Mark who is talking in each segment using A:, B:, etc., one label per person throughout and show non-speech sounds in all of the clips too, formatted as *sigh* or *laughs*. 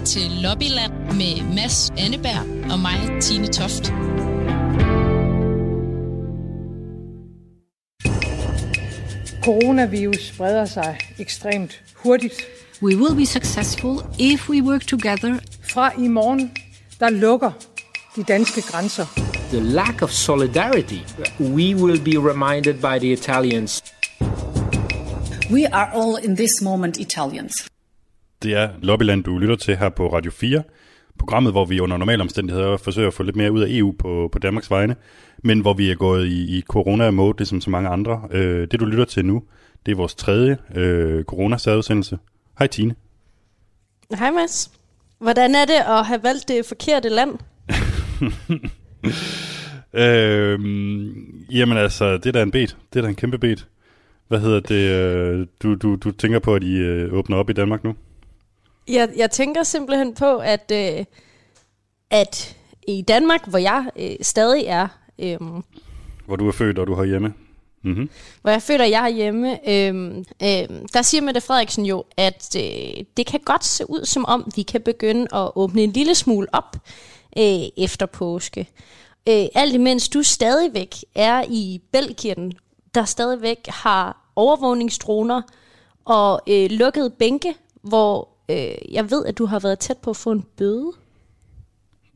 A: lytter til Lobbyland med Mads Anneberg og mig, Tine Toft.
B: Coronavirus spreder sig ekstremt hurtigt.
C: We will be successful if we work together.
B: Fra i morgen, der lukker de danske grænser.
D: The lack of solidarity, we will be reminded by the Italians.
E: We are all in this moment Italians.
F: Det er Lobbyland, du lytter til her på Radio 4. Programmet, hvor vi under normale omstændigheder forsøger at få lidt mere ud af EU på, på Danmarks vegne, men hvor vi er gået i, i corona-mode, ligesom så mange andre. Øh, det, du lytter til nu, det er vores tredje øh, corona-særudsendelse. Hej Tine.
G: Hej Mads. Hvordan er det at have valgt det forkerte land? *laughs*
F: øhm, jamen altså, det er da en bet. Det er da en kæmpe bet. Hvad hedder det? Øh, du, du, du tænker på, at I øh, åbner op i Danmark nu?
G: Jeg, jeg tænker simpelthen på, at, øh, at i Danmark, hvor jeg øh, stadig er... Øh,
F: hvor du er født, og du har hjemme? Mm-hmm.
G: Hvor jeg føler, jeg er hjemme, øh, øh, der siger Mette Frederiksen jo, at øh, det kan godt se ud som om, vi kan begynde at åbne en lille smule op øh, efter påske. Øh, alt imens du stadigvæk er i Belgien, der stadigvæk har overvågningsdroner og øh, lukkede bænke, hvor øh, jeg ved, at du har været tæt på at få en bøde.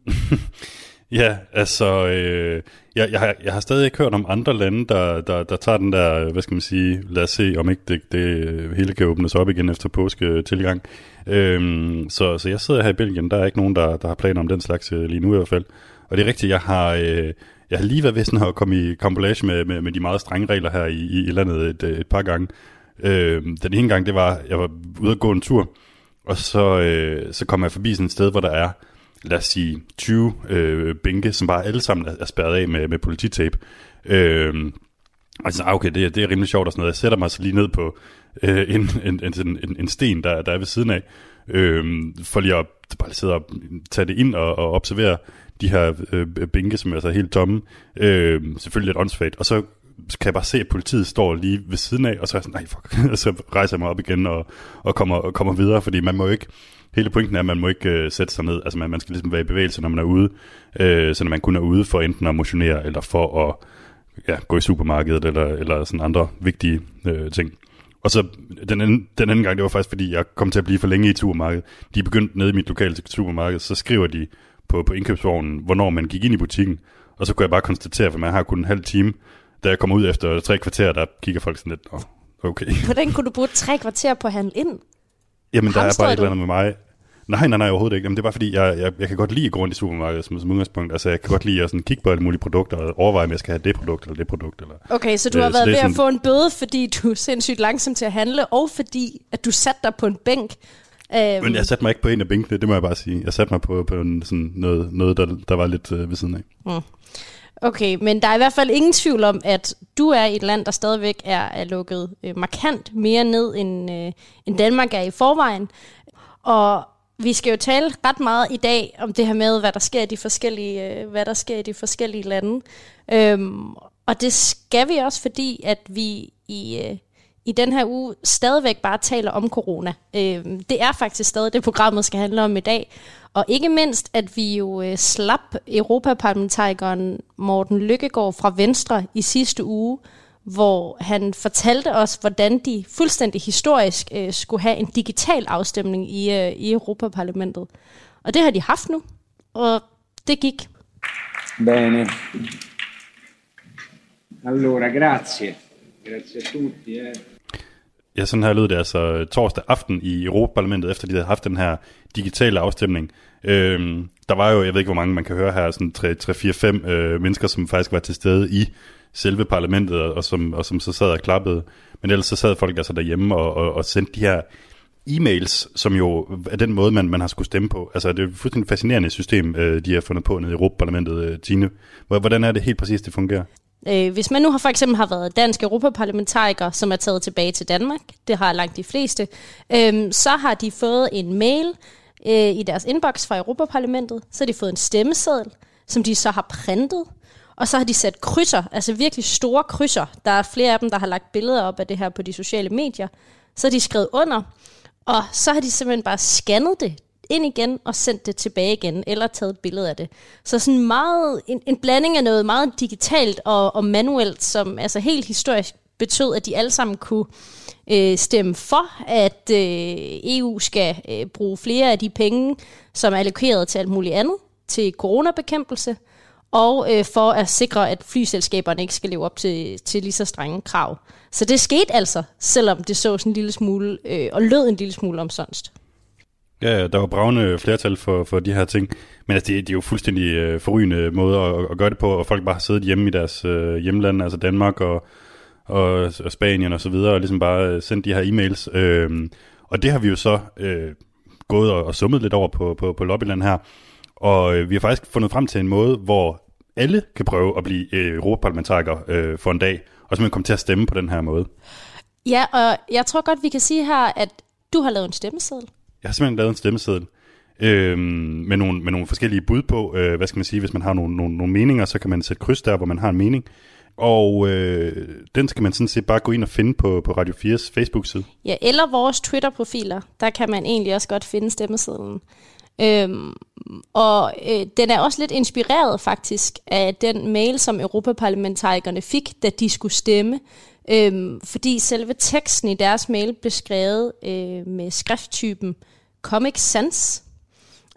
G: *laughs*
F: ja, altså, øh, jeg, jeg, har, jeg har stadig ikke hørt om andre lande, der, der, der tager den der, hvad skal man sige, lad os se, om ikke det, det hele kan åbnes op igen efter påske tilgang. Øhm, så, så jeg sidder her i Belgien, der er ikke nogen, der, der har planer om den slags øh, lige nu i hvert fald. Og det er rigtigt, jeg har, øh, jeg har lige været ved sådan at komme i kompilation med, med, med de meget strenge regler her i, i, i landet et, et par gange. Øh, den ene gang, det var, jeg var ude at gå en tur, og så, øh, så kommer jeg forbi sådan et sted, hvor der er, lad os sige, 20 øh, bænke, som bare alle sammen er, er spærret af med, med polititape. Øh, og så, ah, okay, det, det er rimelig sjovt og sådan noget. Jeg sætter mig så lige ned på øh, *laughs* en, en, en, en, en sten, der, der er ved siden af, øh, for lige at bare sidde og tage det ind og, og observere de her øh, bænke, som er så helt tomme. Øh, selvfølgelig lidt åndssvagt. Og så kan jeg bare se, at politiet står lige ved siden af, og så er jeg sådan, nej, fuck. *laughs* og så rejser jeg mig op igen og, og, kommer, og kommer videre, fordi man må ikke, hele pointen er, at man må ikke øh, sætte sig ned, altså man, man skal ligesom være i bevægelse, når man er ude, øh, så når man kun er ude for enten at motionere, eller for at ja, gå i supermarkedet, eller, eller sådan andre vigtige øh, ting. Og så den anden, den anden gang, det var faktisk, fordi jeg kom til at blive for længe i supermarkedet. De er begyndt nede i mit lokale supermarked, så skriver de på, på indkøbsvognen, hvornår man gik ind i butikken. Og så kunne jeg bare konstatere, for man har kun en halv time, da jeg kommer ud efter tre kvarter, der kigger folk sådan lidt, oh, okay. *laughs*
G: Hvordan kunne du bruge tre kvarter på at handle ind?
F: Jamen, der er bare et eller andet med mig. Nej, nej, nej, overhovedet ikke. Jamen, det er bare fordi, jeg, jeg, jeg kan godt lide at gå rundt i supermarkedet som, som udgangspunkt. Altså, jeg kan godt lide at sådan, kigge på alle mulige produkter og overveje, om jeg skal have det produkt eller det produkt. Eller,
G: okay, så du har øh, været ved sådan... at få en bøde, fordi du er sindssygt langsom til at handle, og fordi, at du satte dig på en bænk.
F: Øhm... Men jeg satte mig ikke på en af bænkene, det må jeg bare sige. Jeg satte mig på, på en, sådan noget, noget der, der var lidt øh, ved siden af. Mm.
G: Okay, men der er i hvert fald ingen tvivl om, at du er et land, der stadigvæk er, er lukket øh, markant mere ned, end, øh, end Danmark er i forvejen. Og vi skal jo tale ret meget i dag om det her med, hvad der sker i de forskellige, øh, hvad der sker i de forskellige lande. Øhm, og det skal vi også, fordi at vi i, øh, i den her uge stadigvæk bare taler om corona. Øhm, det er faktisk stadig det, programmet skal handle om i dag. Og ikke mindst, at vi jo øh, slap Europaparlamentarikeren Morten Lykkegaard fra Venstre i sidste uge, hvor han fortalte os, hvordan de fuldstændig historisk øh, skulle have en digital afstemning i, øh, i Europaparlamentet. Og det har de haft nu, og det gik.
H: Bene. Allora, grazie. Grazie a tutti. Eh.
F: Ja, sådan her lød det altså torsdag aften i Europaparlamentet, efter de havde haft den her digitale afstemning. Øhm, der var jo, jeg ved ikke hvor mange man kan høre her, sådan 3-4-5 øh, mennesker, som faktisk var til stede i selve parlamentet, og som, og som så sad og klappede. Men ellers så sad folk altså derhjemme og, og, og sendte de her e-mails, som jo er den måde, man, man har skulle stemme på. Altså, det er et fuldstændig fascinerende system, øh, de har fundet på nede i Europaparlamentet, øh, Tine. Hvordan er det helt præcis, det fungerer?
G: Øh, hvis man nu har for eksempel har været dansk europaparlamentariker, som er taget tilbage til Danmark, det har langt de fleste, øh, så har de fået en mail øh, i deres inbox fra Europaparlamentet, så har de fået en stemmeseddel, som de så har printet, og så har de sat krydser, altså virkelig store krydser. Der er flere af dem, der har lagt billeder op af det her på de sociale medier. Så har de skrevet under, og så har de simpelthen bare scannet det ind igen og sendt det tilbage igen, eller taget et billede af det. Så sådan meget, en, en blanding af noget meget digitalt og, og manuelt, som altså helt historisk betød, at de alle sammen kunne øh, stemme for, at øh, EU skal øh, bruge flere af de penge, som er allokeret til alt muligt andet, til coronabekæmpelse, og øh, for at sikre, at flyselskaberne ikke skal leve op til, til lige så strenge krav. Så det skete altså, selvom det så sådan en lille smule, øh, og lød en lille smule omsonst.
F: Ja, der var bravende flertal for, for de her ting. Men altså, det, det er jo fuldstændig øh, forrygende måde at, at gøre det på, og folk bare har siddet hjemme i deres øh, hjemland, altså Danmark og, og, og Spanien og så videre, og ligesom bare øh, sendt de her e-mails. Øh, og det har vi jo så øh, gået og, og summet lidt over på, på, på Lobbyland her. Og øh, vi har faktisk fundet frem til en måde, hvor alle kan prøve at blive øh, europaparlamentariker øh, for en dag, og simpelthen komme til at stemme på den her måde.
G: Ja, og jeg tror godt, vi kan sige her, at du har lavet en stemmeseddel.
F: Jeg har simpelthen lavet en stemmeseddel øh, med, nogle, med nogle forskellige bud på, øh, hvad skal man sige, hvis man har nogle, nogle, nogle meninger, så kan man sætte kryds der, hvor man har en mening. Og øh, den skal man sådan set bare gå ind og finde på, på Radio 4's Facebook-side.
G: Ja, eller vores Twitter-profiler. Der kan man egentlig også godt finde stemmesedlen. Øhm, og øh, den er også lidt inspireret faktisk af den mail, som europaparlamentarikerne fik, da de skulle stemme. Øhm, fordi selve teksten i deres mail blev skrevet øh, med skrifttypen Comic Sans,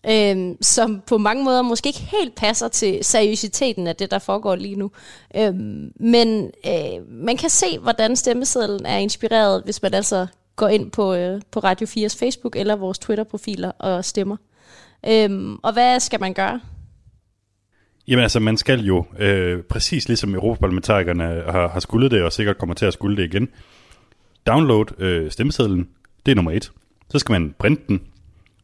G: øhm, som på mange måder måske ikke helt passer til seriøsiteten af det, der foregår lige nu. Øhm, men øh, man kan se, hvordan stemmesedlen er inspireret, hvis man altså går ind på, øh, på Radio 4's Facebook eller vores Twitter-profiler og stemmer. Øhm, og hvad skal man gøre?
F: Jamen altså, man skal jo, øh, præcis ligesom europaparlamentarikerne har, har skuldet det, og sikkert kommer til at skulle det igen, download øh, stemmesedlen, det er nummer et. Så skal man printe den,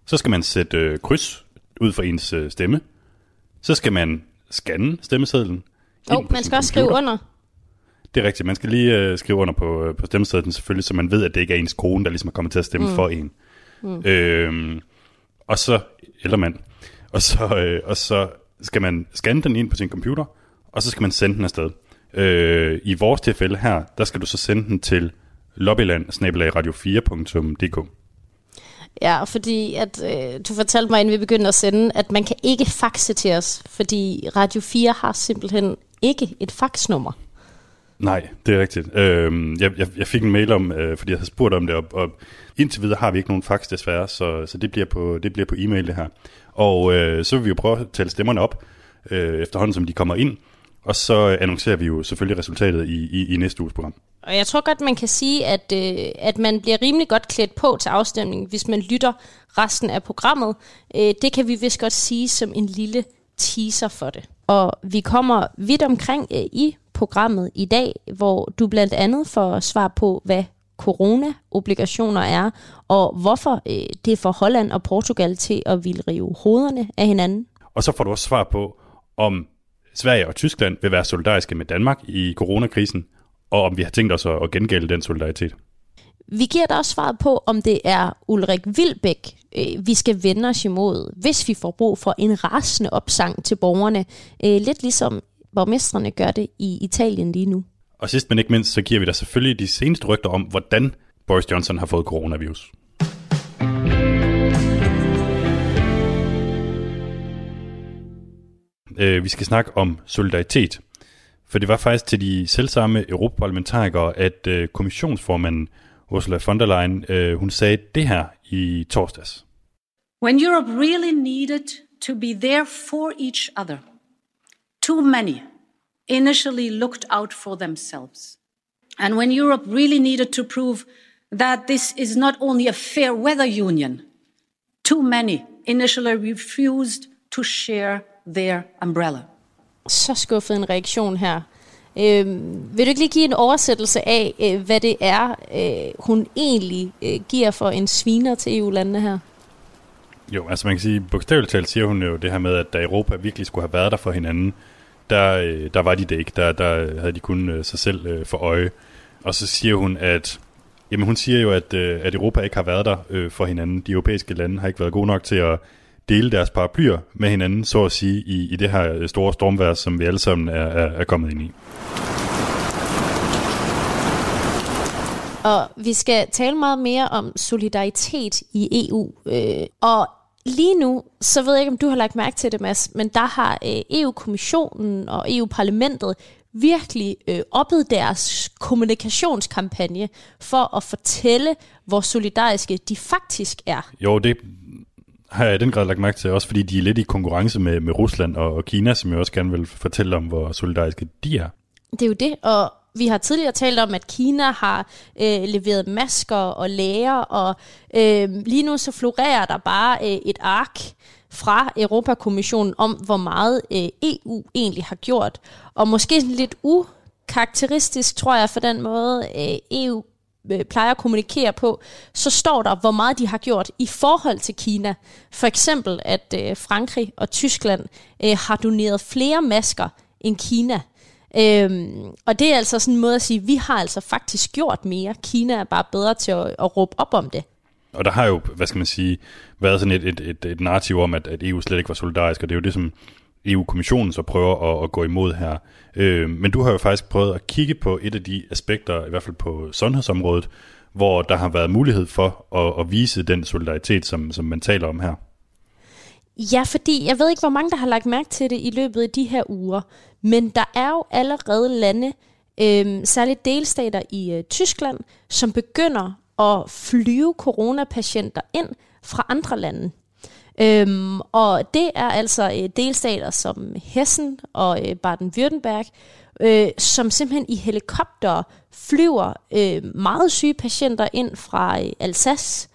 F: så skal man sætte øh, kryds ud for ens øh, stemme, så skal man scanne stemmesedlen.
G: Jo, oh, man skal også skrive under.
F: Det er rigtigt, man skal lige øh, skrive under på, øh, på stemmesedlen selvfølgelig, så man ved, at det ikke er ens kone, der ligesom er kommet til at stemme mm. for en. Mm. Øh, og så, eller mand, og så, øh, og så skal man scanne den ind på sin computer, og så skal man sende den afsted. Øh, I vores tilfælde her, der skal du så sende den til lobbyland radio4.dk.
G: Ja, fordi at øh, du fortalte mig, inden vi begyndte at sende, at man kan ikke faxe til os, fordi Radio 4 har simpelthen ikke et faxnummer.
F: Nej, det er rigtigt. Øhm, jeg, jeg, jeg fik en mail om, øh, fordi jeg havde spurgt om det, og, og indtil videre har vi ikke nogen fax desværre, så, så det, bliver på, det bliver på e-mail det her. Og øh, så vil vi jo prøve at tælle stemmerne op, øh, efterhånden som de kommer ind, og så øh, annoncerer vi jo selvfølgelig resultatet i, i, i næste uges program.
G: Og jeg tror godt, man kan sige, at, øh, at man bliver rimelig godt klædt på til afstemningen, hvis man lytter resten af programmet. Øh, det kan vi vist godt sige som en lille teaser for det. Og vi kommer vidt omkring øh, i programmet i dag, hvor du blandt andet får svar på, hvad corona-obligationer er, og hvorfor øh, det får Holland og Portugal til at ville rive hovederne af hinanden.
F: Og så får du også svar på, om Sverige og Tyskland vil være solidariske med Danmark i coronakrisen, og om vi har tænkt os at gengælde den solidaritet.
G: Vi giver dig også svaret på, om det er Ulrik Vilbæk, øh, vi skal vende os imod, hvis vi får brug for en rasende opsang til borgerne. Øh, lidt ligesom borgmestrene gør det i Italien lige nu.
F: Og sidst men ikke mindst, så giver vi dig selvfølgelig de seneste rygter om, hvordan Boris Johnson har fået coronavirus. Øh, vi skal snakke om solidaritet. For det var faktisk til de selvsamme europaparlamentarikere, at øh, kommissionsformanden Ursula von der Leyen, øh, hun sagde det her i torsdags.
E: When Europe really needed to be there for each other, too many initially looked out for themselves. And when Europe really needed to prove that this is not only a fair weather union, too many initially refused to share their umbrella.
G: Så skuffet en reaktion her. Øh, vil du ikke lige give en oversættelse af, øh, hvad det er, øh, hun egentlig øh, giver for en sviner til EU-landene her?
F: Jo, altså man kan sige, bogstaveligt talt siger hun jo det her med, at da Europa virkelig skulle have været der for hinanden, der, øh, der var de det ikke. Der, der havde de kun øh, sig selv øh, for øje. Og så siger hun, at jamen hun siger jo, at, øh, at Europa ikke har været der øh, for hinanden. De europæiske lande har ikke været gode nok til at dele deres paraplyer med hinanden, så at sige, i, i det her store stormvær, som vi alle sammen er, er, er kommet ind i.
G: Og vi skal tale meget mere om solidaritet i EU. Øh, og lige nu, så ved jeg ikke, om du har lagt mærke til det, Mads, men der har øh, EU-kommissionen og EU-parlamentet virkelig øh, oppet deres kommunikationskampagne for at fortælle, hvor solidariske de faktisk er.
F: Jo, det har jeg i den grad lagt mærke til, også fordi de er lidt i konkurrence med, med Rusland og, og Kina, som jeg også gerne vil fortælle om, hvor solidariske de er.
G: Det er jo det, og vi har tidligere talt om, at Kina har øh, leveret masker og læger, og øh, lige nu så florerer der bare øh, et ark fra Europakommissionen om, hvor meget øh, EU egentlig har gjort. Og måske lidt ukarakteristisk, tror jeg, for den måde øh, EU Øh, plejer at kommunikere på, så står der, hvor meget de har gjort i forhold til Kina. For eksempel, at øh, Frankrig og Tyskland øh, har doneret flere masker end Kina. Øhm, og det er altså sådan en måde at sige, at vi har altså faktisk gjort mere. Kina er bare bedre til at, at råbe op om det.
F: Og der har jo, hvad skal man sige, været sådan et, et, et, et narrativ om, at, at EU slet ikke var solidarisk, og det er jo det, som EU-kommissionen så prøver at, at gå imod her. Øh, men du har jo faktisk prøvet at kigge på et af de aspekter, i hvert fald på sundhedsområdet, hvor der har været mulighed for at, at vise den solidaritet, som, som man taler om her.
G: Ja, fordi jeg ved ikke, hvor mange der har lagt mærke til det i løbet af de her uger, men der er jo allerede lande, øh, særligt delstater i øh, Tyskland, som begynder at flyve coronapatienter ind fra andre lande. Øhm, og det er altså øh, delstater som Hessen og øh, Baden-Württemberg, øh, som simpelthen i helikopter flyver øh, meget syge patienter ind fra øh, Alsace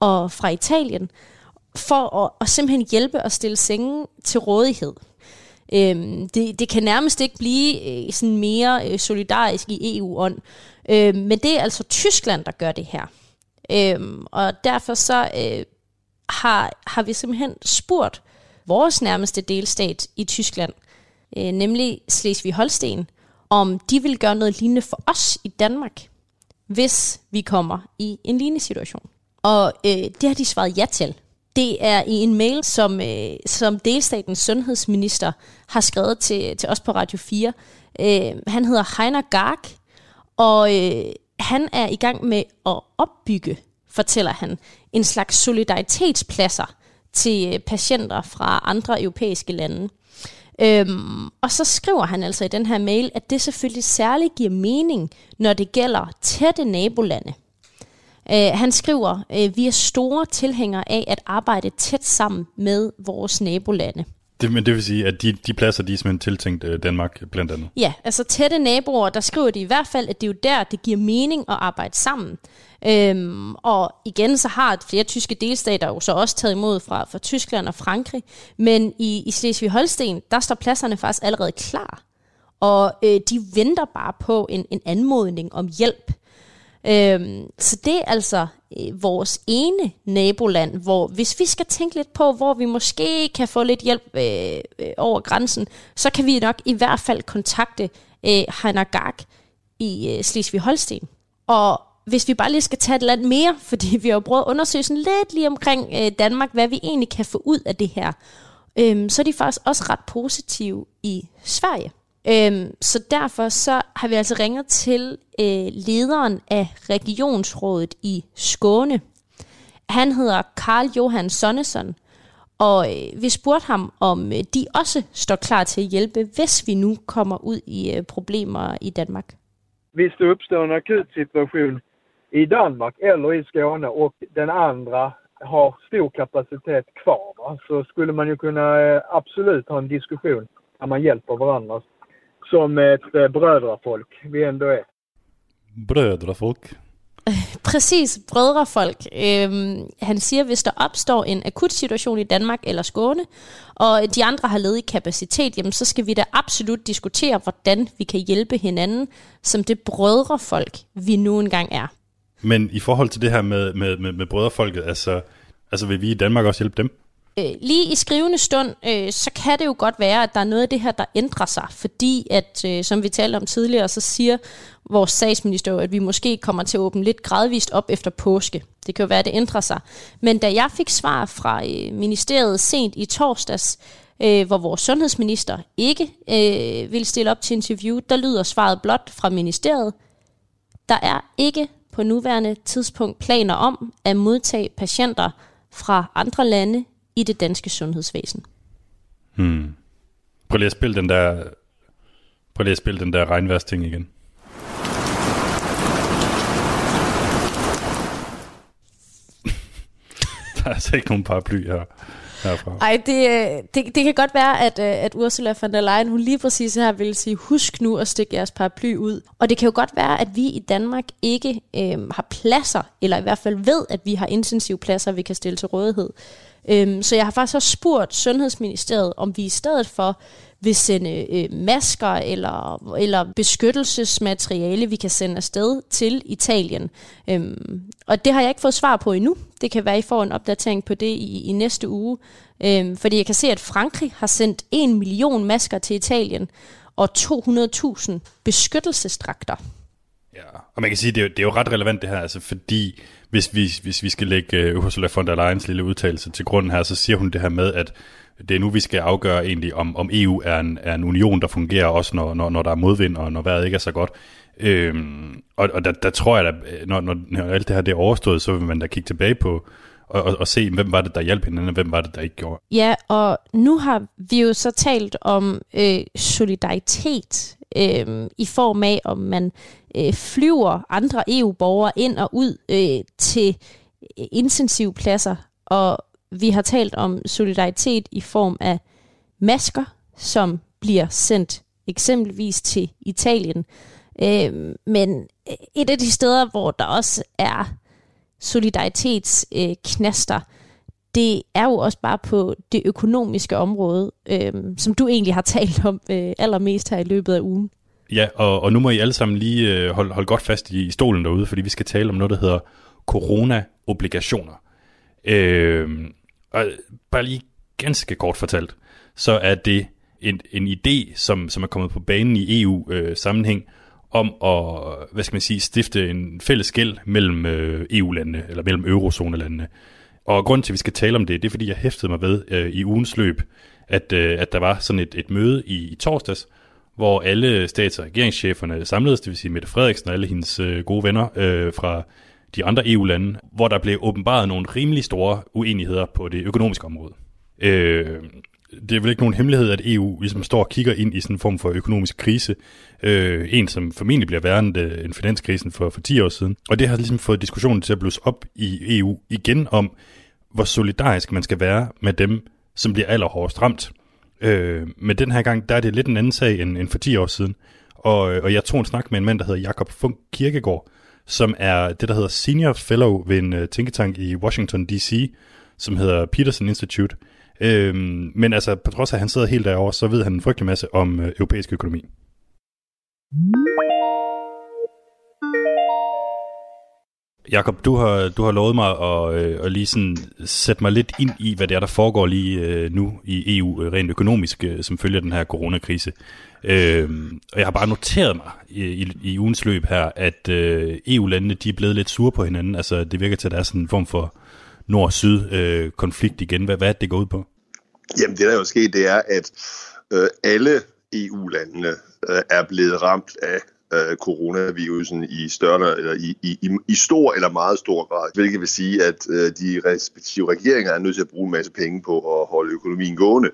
G: og fra Italien, for at, at simpelthen hjælpe og stille sengen til rådighed. Øhm, det, det kan nærmest ikke blive øh, sådan mere øh, solidarisk i EU-ånd. øh, men det er altså Tyskland, der gør det her. Øhm, og derfor så øh, har, har vi simpelthen spurgt vores nærmeste delstat i Tyskland, øh, nemlig Slesvig-Holsten, om de vil gøre noget lignende for os i Danmark, hvis vi kommer i en lignende situation. Og øh, det har de svaret ja til. Det er i en mail, som, øh, som delstatens sundhedsminister har skrevet til, til os på Radio 4. Øh, han hedder Heiner Garg, og øh, han er i gang med at opbygge, fortæller han, en slags solidaritetspladser til patienter fra andre europæiske lande. Øhm, og så skriver han altså i den her mail, at det selvfølgelig særligt giver mening, når det gælder tætte nabolande. Øh, han skriver, øh, vi er store tilhængere af at arbejde tæt sammen med vores nabolande.
F: Det, men det vil sige, at de, de pladser, de er simpelthen tiltænkt øh, Danmark blandt andet?
G: Ja, altså tætte naboer, der skriver de i hvert fald, at det er jo der, det giver mening at arbejde sammen. Øhm, og igen, så har flere tyske delstater jo så også taget imod fra, fra Tyskland og Frankrig. Men i, i Slesvig-Holsten, der står pladserne faktisk allerede klar. Og øh, de venter bare på en, en anmodning om hjælp. Øhm, så det er altså øh, vores ene naboland, hvor hvis vi skal tænke lidt på, hvor vi måske kan få lidt hjælp øh, øh, over grænsen, så kan vi nok i hvert fald kontakte øh, Heiner Gag i øh, Slesvig-Holsten. Og hvis vi bare lige skal tage et land mere, *laughs* fordi vi har jo prøvet at undersøge sådan lidt lige omkring øh, Danmark, hvad vi egentlig kan få ud af det her, øhm, så er de faktisk også ret positive i Sverige. Øhm, så derfor så har vi altså ringet til øh, lederen af regionsrådet i Skåne. Han hedder Karl Johan Sonnesson, og øh, vi spurgte ham, om øh, de også står klar til at hjælpe, hvis vi nu kommer ud i øh, problemer i Danmark.
I: Hvis der opstår en akut situation i Danmark eller i Skåne och den andra har stor kapacitet kvar, va, så skulle man ju kunna eh, absolut ha en diskussion där man hjälper varandra som ett eh, brödrafolk vi ändå är.
F: Brödrafolk? *laughs*
G: Præcis, brødrefolk. Øhm, han siger, hvis der opstår en akut situation i Danmark eller Skåne, og de andre har ledig kapacitet, jamen, så skal vi da absolut diskutere, hvordan vi kan hjælpe hinanden som det brødrefolk, vi nu engang er.
F: Men i forhold til det her med, med, med, med brødrefolket, altså, altså vil vi i Danmark også hjælpe dem?
G: Øh, lige i skrivende stund, øh, så kan det jo godt være, at der er noget af det her, der ændrer sig, fordi at, øh, som vi talte om tidligere, så siger vores statsminister jo, at vi måske kommer til at åbne lidt gradvist op efter påske. Det kan jo være, at det ændrer sig. Men da jeg fik svar fra øh, ministeriet sent i torsdags, øh, hvor vores sundhedsminister ikke øh, vil stille op til interview, der lyder svaret blot fra ministeriet. Der er ikke på nuværende tidspunkt planer om at modtage patienter fra andre lande i det danske sundhedsvæsen.
F: Hmm. Prøv lige at spille den der, prøv lige at spille den der regnværsting igen. *laughs* der er altså ikke nogen paraply her herfra.
G: Ej, det, øh, det, det kan godt være, at, øh, at Ursula von der Leyen, hun lige præcis her vil sige, husk nu at stikke jeres paraply ud. Og det kan jo godt være, at vi i Danmark ikke øh, har pladser, eller i hvert fald ved, at vi har intensive pladser, vi kan stille til rådighed. Øhm, så jeg har faktisk også spurgt Sundhedsministeriet, om vi i stedet for vil sende øh, masker eller, eller beskyttelsesmateriale, vi kan sende afsted til Italien. Øhm, og det har jeg ikke fået svar på endnu. Det kan være, I får en opdatering på det i, i næste uge. Øhm, fordi jeg kan se, at Frankrig har sendt en million masker til Italien og 200.000 beskyttelsesdragter.
F: Ja, og man kan sige, at det er, jo, det er jo ret relevant det her, altså fordi hvis vi, hvis vi skal lægge øh, Ursula von der Leyens lille udtalelse til grunden her, så siger hun det her med, at det er nu, vi skal afgøre egentlig, om, om EU er en, er en union, der fungerer også, når, når, når der er modvind, og når vejret ikke er så godt. Øhm, og og der, der tror jeg, at når, når, når alt det her det er overstået, så vil man da kigge tilbage på, og, og, og se, hvem var det, der hjalp hinanden, og hvem var det, der ikke gjorde.
G: Ja, og nu har vi jo så talt om øh, solidaritet øh, i form af, om man øh, flyver andre EU-borgere ind og ud øh, til øh, intensivpladser, og vi har talt om solidaritet i form af masker, som bliver sendt eksempelvis til Italien. Øh, men øh, et af de steder, hvor der også er solidaritetsknaster, øh, det er jo også bare på det økonomiske område, øh, som du egentlig har *laughs* talt om øh, allermest her i løbet af ugen.
F: Ja, og, og nu må I alle sammen lige øh, holde, holde godt fast i, i stolen derude, fordi vi skal tale om noget, der hedder corona-obligationer. Øh, og bare lige ganske kort fortalt, så er det en, en idé, som, som er kommet på banen i EU-sammenhæng, øh, om at, hvad skal man sige, stifte en fælles gæld mellem øh, EU-landene, eller mellem eurozonelandene. Og grund til, at vi skal tale om det, det er, fordi jeg hæftede mig ved øh, i ugens løb, at, øh, at der var sådan et, et møde i, i torsdags, hvor alle stats- og regeringscheferne samledes, det vil sige Mette Frederiksen og alle hendes øh, gode venner øh, fra de andre EU-lande, hvor der blev åbenbart nogle rimelig store uenigheder på det økonomiske område. Øh, det er vel ikke nogen hemmelighed, at EU ligesom står og kigger ind i sådan en form for økonomisk krise. Øh, en, som formentlig bliver værre øh, end finanskrisen for, for 10 år siden. Og det har ligesom fået diskussionen til at blusse op i EU igen om, hvor solidarisk man skal være med dem, som bliver allerhårdest ramt. Øh, men den her gang, der er det lidt en anden sag end, end for 10 år siden. Og, øh, og jeg tog en snak med en mand, der hedder Jakob Funk Kirkegaard, som er det, der hedder Senior Fellow ved en uh, tænketank i Washington D.C., som hedder Peterson Institute. Øhm, men altså, på trods af, at han sidder helt derovre, så ved han en frygtelig masse om øh, europæisk økonomi. Jakob, du har, du har lovet mig at, øh, at lige sådan sætte mig lidt ind i, hvad det er, der foregår lige øh, nu i EU, øh, rent økonomisk, øh, som følger den her coronakrise. Øh, og jeg har bare noteret mig i, i, i ugens løb her, at øh, EU-landene de er blevet lidt sure på hinanden. Altså, det virker til, at der er sådan en form for nord-syd-konflikt øh, igen. Hvad, hvad er det, det går ud på?
J: Jamen, det der er jo sket, det er, at øh, alle EU-landene øh, er blevet ramt af øh, coronavirusen i større eller i, i, i stor eller meget stor grad, hvilket vil sige, at øh, de respektive regeringer er nødt til at bruge en masse penge på at holde økonomien gående.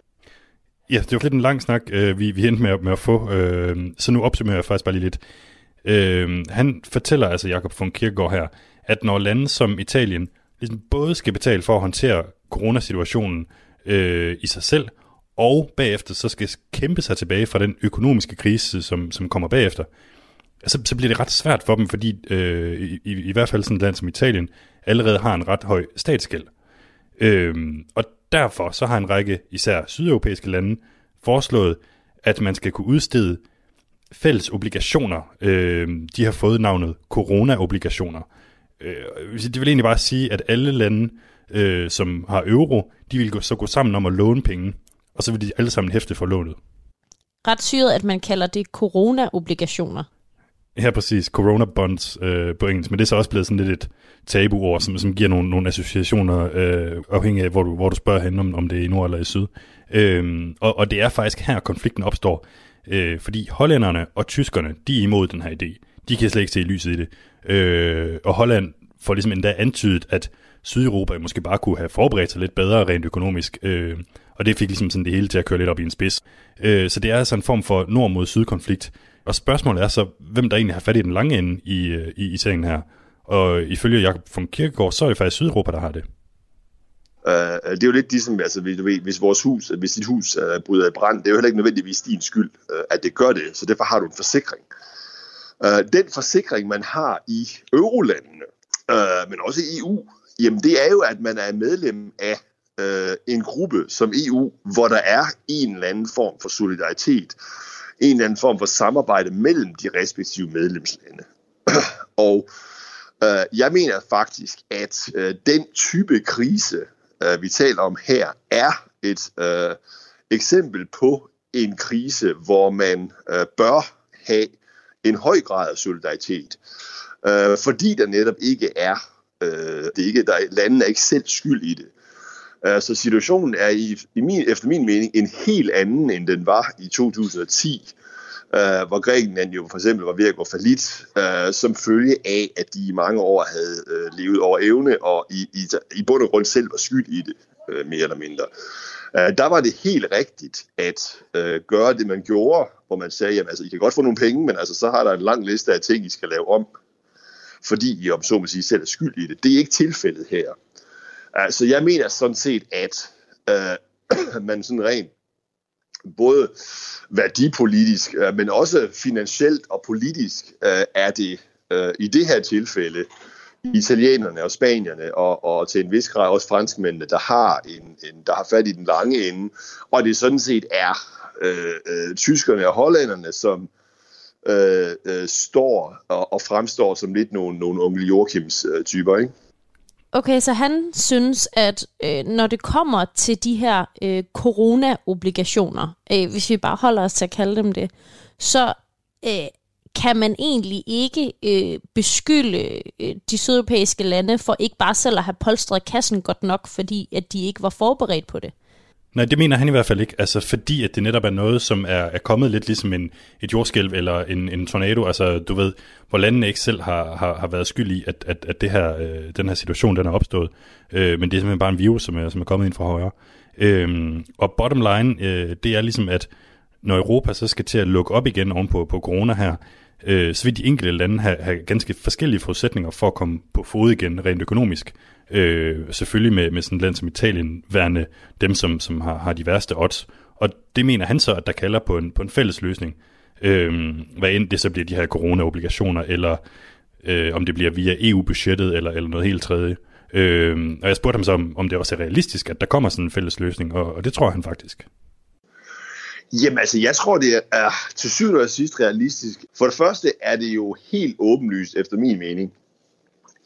F: Ja, det var lidt en lang snak, øh, vi, vi endte med, med at få, øh, så nu opsummerer jeg faktisk bare lige lidt. Øh, han fortæller altså, Jakob von Kierkegaard her, at når lande som Italien ligesom både skal betale for at håndtere coronasituationen øh, i sig selv, og bagefter så skal kæmpe sig tilbage fra den økonomiske krise, som, som kommer bagefter, så, så bliver det ret svært for dem, fordi øh, i, i, i hvert fald sådan et land som Italien allerede har en ret høj statsgæld. Øh, og derfor så har en række især sydeuropæiske lande foreslået, at man skal kunne udstede fælles obligationer. Øh, de har fået navnet corona-obligationer. Øh, det vil egentlig bare sige, at alle lande, øh, som har euro, de vil gå, så gå sammen om at låne penge, og så vil de alle sammen hæfte for lånet.
G: Ret syret, at man kalder det corona-obligationer.
F: Ja, præcis. Corona bonds øh, på engelsk, men det er så også blevet sådan lidt et tabuord, som, som giver nogle, nogle associationer, øh, afhængig af, hvor du, hvor du spørger hen, om, om det er i nord eller i syd. Øh, og, og det er faktisk her, konflikten opstår, øh, fordi hollænderne og tyskerne, de er imod den her idé. De kan slet ikke se lyset i det. Øh, og Holland får ligesom endda antydet, at Sydeuropa måske bare kunne have forberedt sig lidt bedre rent økonomisk. Øh, og det fik ligesom sådan det hele til at køre lidt op i en spids. Øh, så det er altså en form for nord mod syd konflikt. Og spørgsmålet er så, hvem der egentlig har fat i den lange ende i, øh, i, i sengen her. Og ifølge Jakob von Kirkegaard, så er det faktisk Sydeuropa, der har det.
J: Uh, det er jo lidt ligesom, altså, hvis, du ved, hvis vores hus, hvis dit hus uh, bryder i brand, det er jo heller ikke nødvendigvis din skyld, uh, at det gør det, så derfor har du en forsikring. Uh, Øh, den forsikring, man har i eurolandene, øh, men også i EU, jamen det er jo, at man er medlem af øh, en gruppe som EU, hvor der er en eller anden form for solidaritet, en eller anden form for samarbejde mellem de respektive medlemslande. *clears throat* Og øh, jeg mener faktisk, at øh, den type krise, øh, vi taler om her, er et øh, eksempel på en krise, hvor man øh, bør have en høj grad af solidaritet, øh, fordi der netop ikke er, øh, det er ikke, der, landene er ikke selv skyld i det. Øh, så situationen er i, i min, efter min mening en helt anden, end den var i 2010, øh, hvor Grækenland jo for eksempel var ved at gå falit, øh, som følge af, at de i mange år havde øh, levet over evne, og i, i, i bund og grund selv var skyld i det, øh, mere eller mindre. Øh, der var det helt rigtigt at øh, gøre det, man gjorde, hvor man sagde, jamen altså, I kan godt få nogle penge, men altså, så har der en lang liste af ting, I skal lave om, fordi I, om så må sige, selv er skyld i det. Det er ikke tilfældet her. Altså, jeg mener sådan set, at øh, *clears throat* man sådan rent både værdipolitisk, øh, men også finansielt og politisk øh, er det øh, i det her tilfælde italienerne og spanierne og, og til en vis grad også franskmændene, der har, en, en, der har fat i den lange ende. Og det sådan set er øh, øh, tyskerne og hollænderne, som øh, øh, står og, og fremstår som lidt nogle, nogle onkel Joachims øh, typer, ikke?
G: Okay, så han synes, at øh, når det kommer til de her øh, corona-obligationer, øh, hvis vi bare holder os til at kalde dem det, så øh, kan man egentlig ikke øh, beskylde øh, de sydeuropæiske lande for ikke bare selv at have polstret kassen godt nok, fordi at de ikke var forberedt på det.
F: Nej, det mener han i hvert fald ikke, altså fordi at det netop er noget, som er, er kommet lidt ligesom en, et jordskælv eller en, en tornado, altså du ved, hvor landene ikke selv har, har, har været skyld i, at, at, at det her, øh, den her situation den er opstået, øh, men det er simpelthen bare en virus, som er, som er kommet ind fra højre. Øh, og bottom line, øh, det er ligesom, at når Europa så skal til at lukke op igen ovenpå på corona her, øh, så vil de enkelte lande have, have ganske forskellige forudsætninger for at komme på fod igen rent økonomisk. Øh, selvfølgelig med, med sådan et land som Italien værende dem, som, som har, har de værste odds. Og det mener han så, at der kalder på en, på en fælles løsning. Øh, hvad end det så bliver de her corona-obligationer, eller øh, om det bliver via EU-budgettet, eller, eller noget helt tredje. Øh, og jeg spurgte ham så, om, om det også er realistisk, at der kommer sådan en fælles løsning, og, og det tror han faktisk.
J: Jamen altså, jeg tror, det er til syvende og sidst realistisk. For det første er det jo helt åbenlyst, efter min mening,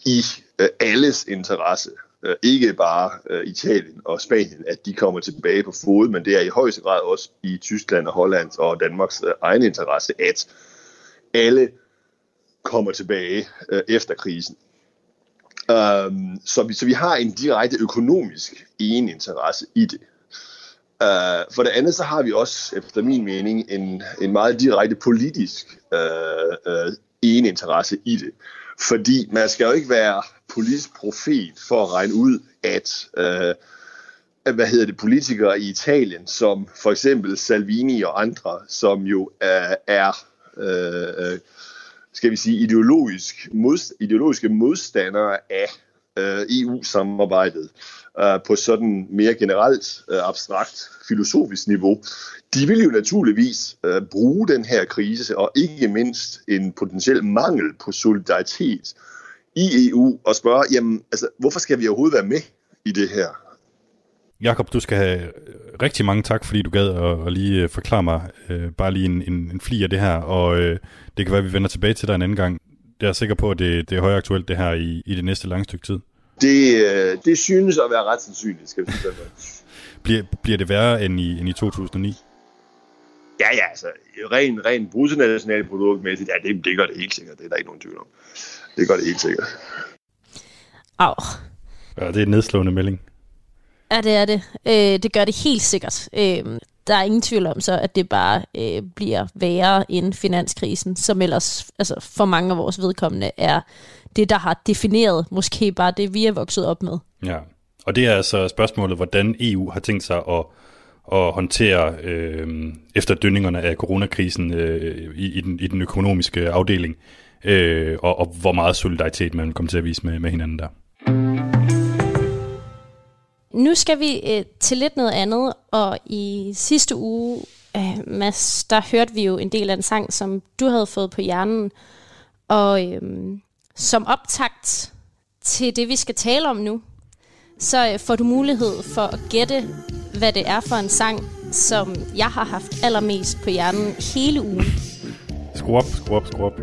J: i øh, alles interesse. Øh, ikke bare øh, Italien og Spanien, at de kommer tilbage på fod, men det er i højeste grad også i Tyskland og Holland og Danmarks øh, egen interesse, at alle kommer tilbage øh, efter krisen. Um, så, vi, så vi har en direkte økonomisk ene interesse i det. Uh, for det andet så har vi også, efter min mening, en, en meget direkte politisk uh, uh, ene interesse i det. Fordi man skal jo ikke være politisk profet for at regne ud, at uh, hvad hedder det, politikere i Italien, som for eksempel Salvini og andre, som jo uh, er uh, skal vi sige, ideologisk mod, ideologiske modstandere af Øh, EU-samarbejdet, øh, på sådan mere generelt øh, abstrakt filosofisk niveau, de vil jo naturligvis øh, bruge den her krise, og ikke mindst en potentiel mangel på solidaritet i EU, og spørge, jamen, altså, hvorfor skal vi overhovedet være med i det her?
F: Jakob, du skal have øh, rigtig mange tak, fordi du gad at, at lige øh, forklare mig øh, bare lige en, en, en fli af det her, og øh, det kan være, at vi vender tilbage til dig en anden gang. Jeg er sikker på, at det, det er højaktuelt det her i, i det næste lange stykke tid.
J: Det, øh, det synes at være ret sandsynligt, skal vi sige *laughs*
F: bliver, bliver det værre end i, end i 2009?
J: Ja, ja, altså ren, ren bruttonationalproduktmæssigt, ja, det, det gør det helt sikkert. Det er der ikke nogen tvivl om. Det gør det helt sikkert.
G: Au.
F: Ja, det er en nedslående melding.
G: Ja, det er det. Øh, det gør det helt sikkert. Øh, der er ingen tvivl om så, at det bare øh, bliver værre end finanskrisen, som ellers altså, for mange af vores vedkommende er det, der har defineret måske bare det, vi er vokset op med.
F: Ja, og det er altså spørgsmålet, hvordan EU har tænkt sig at, at håndtere øh, efter dønningerne af coronakrisen øh, i, i, den, i den økonomiske afdeling, øh, og, og hvor meget solidaritet man kommer til at vise med, med hinanden der.
G: Nu skal vi øh, til lidt noget andet, og i sidste uge, øh, Mads, der hørte vi jo en del af en sang, som du havde fået på hjernen, og øh, som optakt til det, vi skal tale om nu, så øh, får du mulighed for at gætte, hvad det er for en sang, som jeg har haft allermest på hjernen hele ugen.
F: Skru op, skru op, skru op.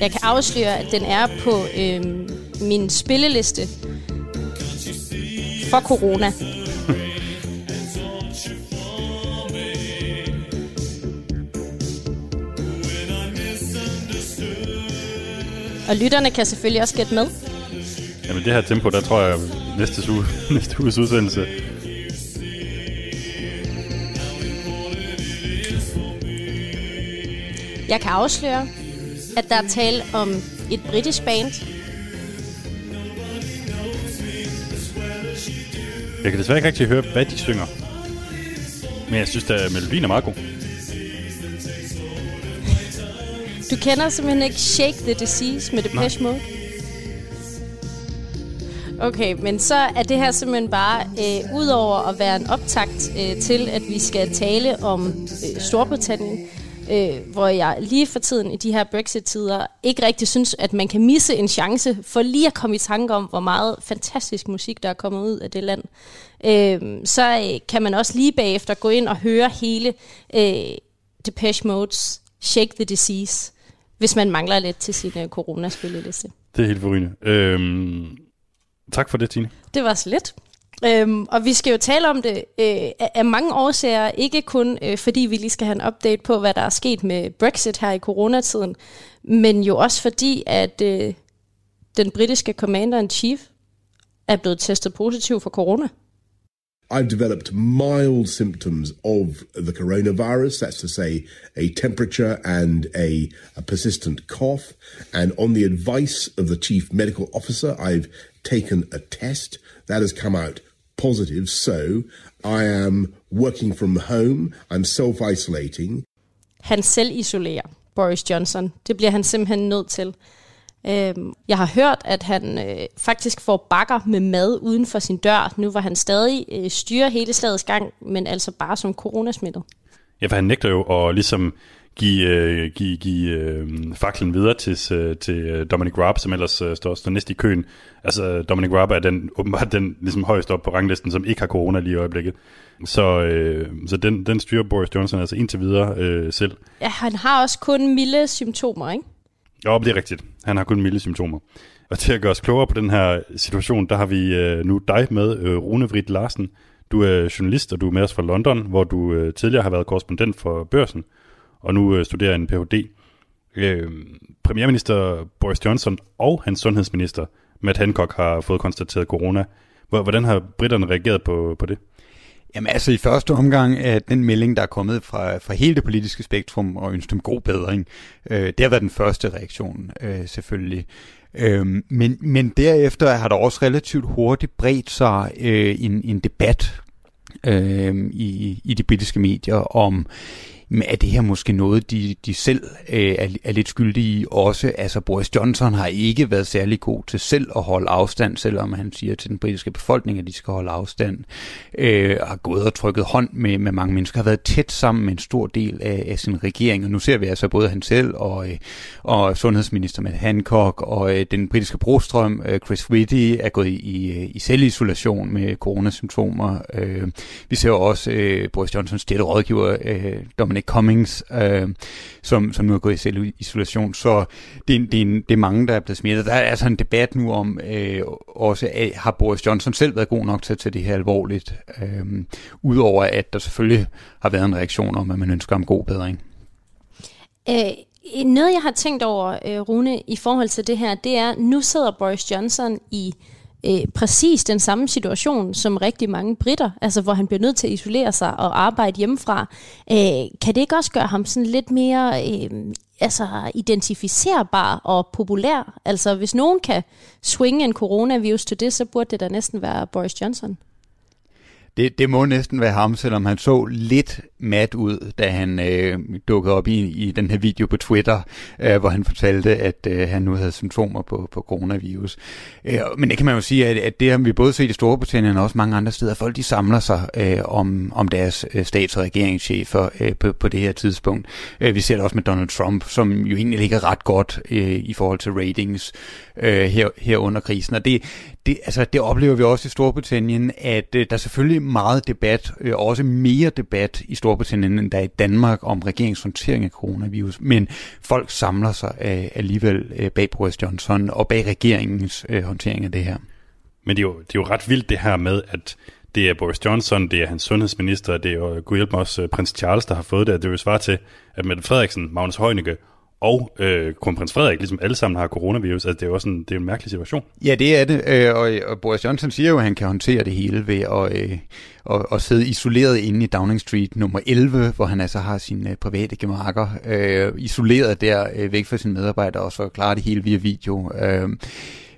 G: Jeg kan afsløre, at den er på øh, min spilleliste for corona. Og lytterne kan selvfølgelig også gætte med.
F: Jamen det her tempo, der tror jeg næste, uge, *laughs* næste uges udsendelse.
G: Jeg kan afsløre, at der er tale om et britisk band.
F: Jeg kan desværre ikke rigtig høre, hvad de synger. Men jeg synes, at melodien er meget god.
G: Du kender simpelthen ikke Shake the Disease med Depeche Mode? Okay, men så er det her simpelthen bare, øh, udover at være en optakt øh, til, at vi skal tale om øh, Storbritannien, øh, hvor jeg lige for tiden i de her Brexit-tider ikke rigtig synes, at man kan misse en chance for lige at komme i tanke om, hvor meget fantastisk musik, der er kommet ud af det land. Øh, så øh, kan man også lige bagefter gå ind og høre hele øh, Depeche Modes Shake the Disease, hvis man mangler lidt til sin øh, coronaspilleliste.
F: Det er helt forrygende. Øhm, tak for det, Tine.
G: Det var så lidt. Øhm, og vi skal jo tale om det øh, af mange årsager, ikke kun øh, fordi vi lige skal have en update på, hvad der er sket med Brexit her i coronatiden, men jo også fordi, at øh, den britiske commander-in-chief er blevet testet positiv for corona.
K: I've developed mild symptoms of the coronavirus. That's to say, a temperature and a, a, persistent cough. And on the advice of the chief medical officer, I've taken a test that has come out positive. So I am working from home. I'm self isolating.
G: Han selv isolerer Boris Johnson. Det bliver han simpelthen nødt til. Øhm, jeg har hørt, at han øh, faktisk får bakker med mad uden for sin dør, nu hvor han stadig øh, styrer hele slagets gang, men altså bare som coronasmittet.
F: Ja, for han nægter jo at ligesom give, øh, give, give øh, faklen videre til, øh, til Dominic Raab, som ellers øh, står, står næst i køen. Altså Dominic Raab er den, åbenbart den ligesom højst op på ranglisten, som ikke har corona lige i øjeblikket. Så, øh, så den, den styrer Boris Johnson altså indtil videre øh, selv.
G: Ja, han har også kun milde symptomer, ikke?
F: Jo, det er rigtigt. Han har kun milde symptomer. Og til at gøre os klogere på den her situation, der har vi øh, nu dig med, øh, Rune Vrit Larsen. Du er journalist, og du er med os fra London, hvor du øh, tidligere har været korrespondent for Børsen, og nu øh, studerer en Ph.D. Øh, premierminister Boris Johnson og hans sundhedsminister Matt Hancock har fået konstateret corona. Hvordan har britterne reageret på, på det?
L: Jamen altså i første omgang er den melding, der er kommet fra, fra hele det politiske spektrum og ønsker dem god bedring, øh, det har været den første reaktion øh, selvfølgelig. Øh, men, men derefter har der også relativt hurtigt bredt sig øh, en, en debat øh, i, i de britiske medier om men er det her måske noget, de, de selv øh, er, er lidt skyldige i også? Altså Boris Johnson har ikke været særlig god til selv at holde afstand, selvom han siger til den britiske befolkning, at de skal holde afstand. Øh, har gået og trykket hånd med, med mange mennesker, har været tæt sammen med en stor del af, af sin regering. Og nu ser vi altså både han selv og, øh, og sundhedsminister med Hancock og øh, den britiske brostrøm, øh, Chris Whitty, er gået i, i, øh, i selvisolation med coronasymptomer. Øh, vi ser også øh, Boris Johnsons tætte rådgiver, øh, Dominic Dominic Cummings, øh, som, som nu er gået i selvisolation. Så det, det, er, det er mange, der er blevet smittet. Der er altså en debat nu om, øh, også af, har Boris Johnson selv været god nok til at tage det her alvorligt? Øh, Udover at der selvfølgelig har været en reaktion om, at man ønsker om god bedring.
G: Øh, noget, jeg har tænkt over, øh, Rune, i forhold til det her, det er, nu sidder Boris Johnson i øh, Øh, præcis den samme situation som rigtig mange britter, altså hvor han bliver nødt til at isolere sig og arbejde hjemmefra. Øh, kan det ikke også gøre ham sådan lidt mere øh, altså identificerbar og populær? Altså hvis nogen kan swinge en coronavirus til det, så burde det da næsten være Boris Johnson.
L: Det, det må næsten være ham, selvom han så lidt mat ud, da han øh, dukkede op i, i den her video på Twitter, øh, hvor han fortalte, at øh, han nu havde symptomer på, på coronavirus. Øh, men det kan man jo sige, at, at det har vi både set i Storbritannien og også mange andre steder. Folk de samler sig øh, om, om deres øh, stats- og regeringschefer øh, på, på det her tidspunkt. Øh, vi ser det også med Donald Trump, som jo egentlig ligger ret godt øh, i forhold til ratings øh, her, her under krisen. Og det, det, altså, det oplever vi også i Storbritannien, at øh, der er selvfølgelig meget debat, øh, også mere debat i Storbritannien, end der er i Danmark om regeringshåndtering af coronavirus. Men folk samler sig øh, alligevel øh, bag Boris Johnson og bag regeringens øh, håndtering af det her.
F: Men det er, jo, det er jo ret vildt det her med, at det er Boris Johnson, det er hans sundhedsminister, det er jo gud hjælp mig også øh, prins Charles, der har fået det. Det er jo svar til, at Mette Frederiksen, Magnus Heunicke og øh, kronprins Frederik, ligesom alle sammen har coronavirus. Altså, det er jo også en, det er en mærkelig situation.
L: Ja, det er det. Øh, og, øh, og Boris Johnson siger jo, at han kan håndtere det hele ved at, øh, at, at sidde isoleret inde i Downing Street nummer 11, hvor han altså har sine øh, private gemakker, øh, isoleret der øh, væk fra sine medarbejdere, og så klarer det hele via video. Øh,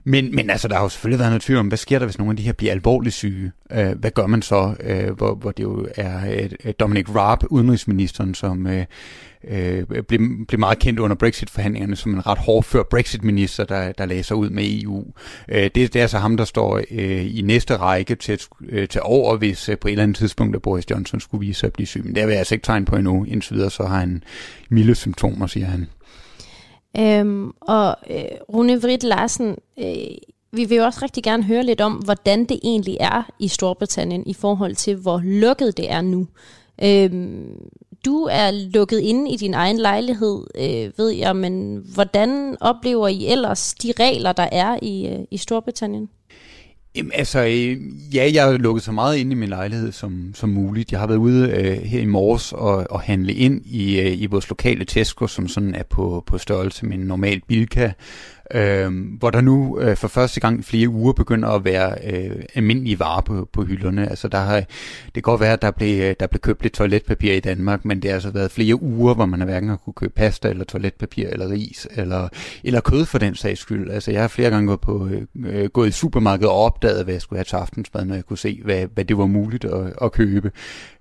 L: men, men altså, der har jo selvfølgelig været noget tvivl om, hvad sker der, hvis nogle af de her bliver alvorligt syge? Øh, hvad gør man så? Øh, hvor, hvor det jo er øh, Dominic Raab, udenrigsministeren, som øh, øh, blev, blev meget kendt under Brexit-forhandlingerne som en ret hårdfør Brexit-minister, der, der lagde sig ud med EU. Øh, det, det er altså ham, der står øh, i næste række til at øh, tage over, hvis øh, på et eller andet tidspunkt, at Boris Johnson skulle vise sig at blive syg. Men det vil jeg altså ikke tegn på endnu. Indtil videre, så har han milde symptomer, siger han.
G: Øhm, og øh, Rune Vrit Larsen, øh, vi vil jo også rigtig gerne høre lidt om, hvordan det egentlig er i Storbritannien i forhold til, hvor lukket det er nu. Øhm, du er lukket inde i din egen lejlighed, øh, ved jeg, men hvordan oplever I ellers de regler, der er i, øh, i Storbritannien?
L: Jamen, altså, øh, ja, jeg har lukket så meget ind i min lejlighed som, som muligt. Jeg har været ude øh, her i morges og, og handle ind i, øh, i vores lokale Tesco, som sådan er på, på størrelse med en normal Bilka, øh, hvor der nu øh, for første gang i flere uger begynder at være øh, almindelige varer på, på hylderne. Altså der har, det kan godt være, at der blev, øh, der blev købt lidt toiletpapir i Danmark, men det har altså været flere uger, hvor man har hverken har kunne købe pasta eller toiletpapir eller ris eller, eller kød for den sags skyld. Altså jeg har flere gange gået, på, øh, øh, gået i supermarkedet og opdaget, hvad jeg skulle have til aftensmad, når jeg kunne se, hvad, hvad det var muligt at, at købe.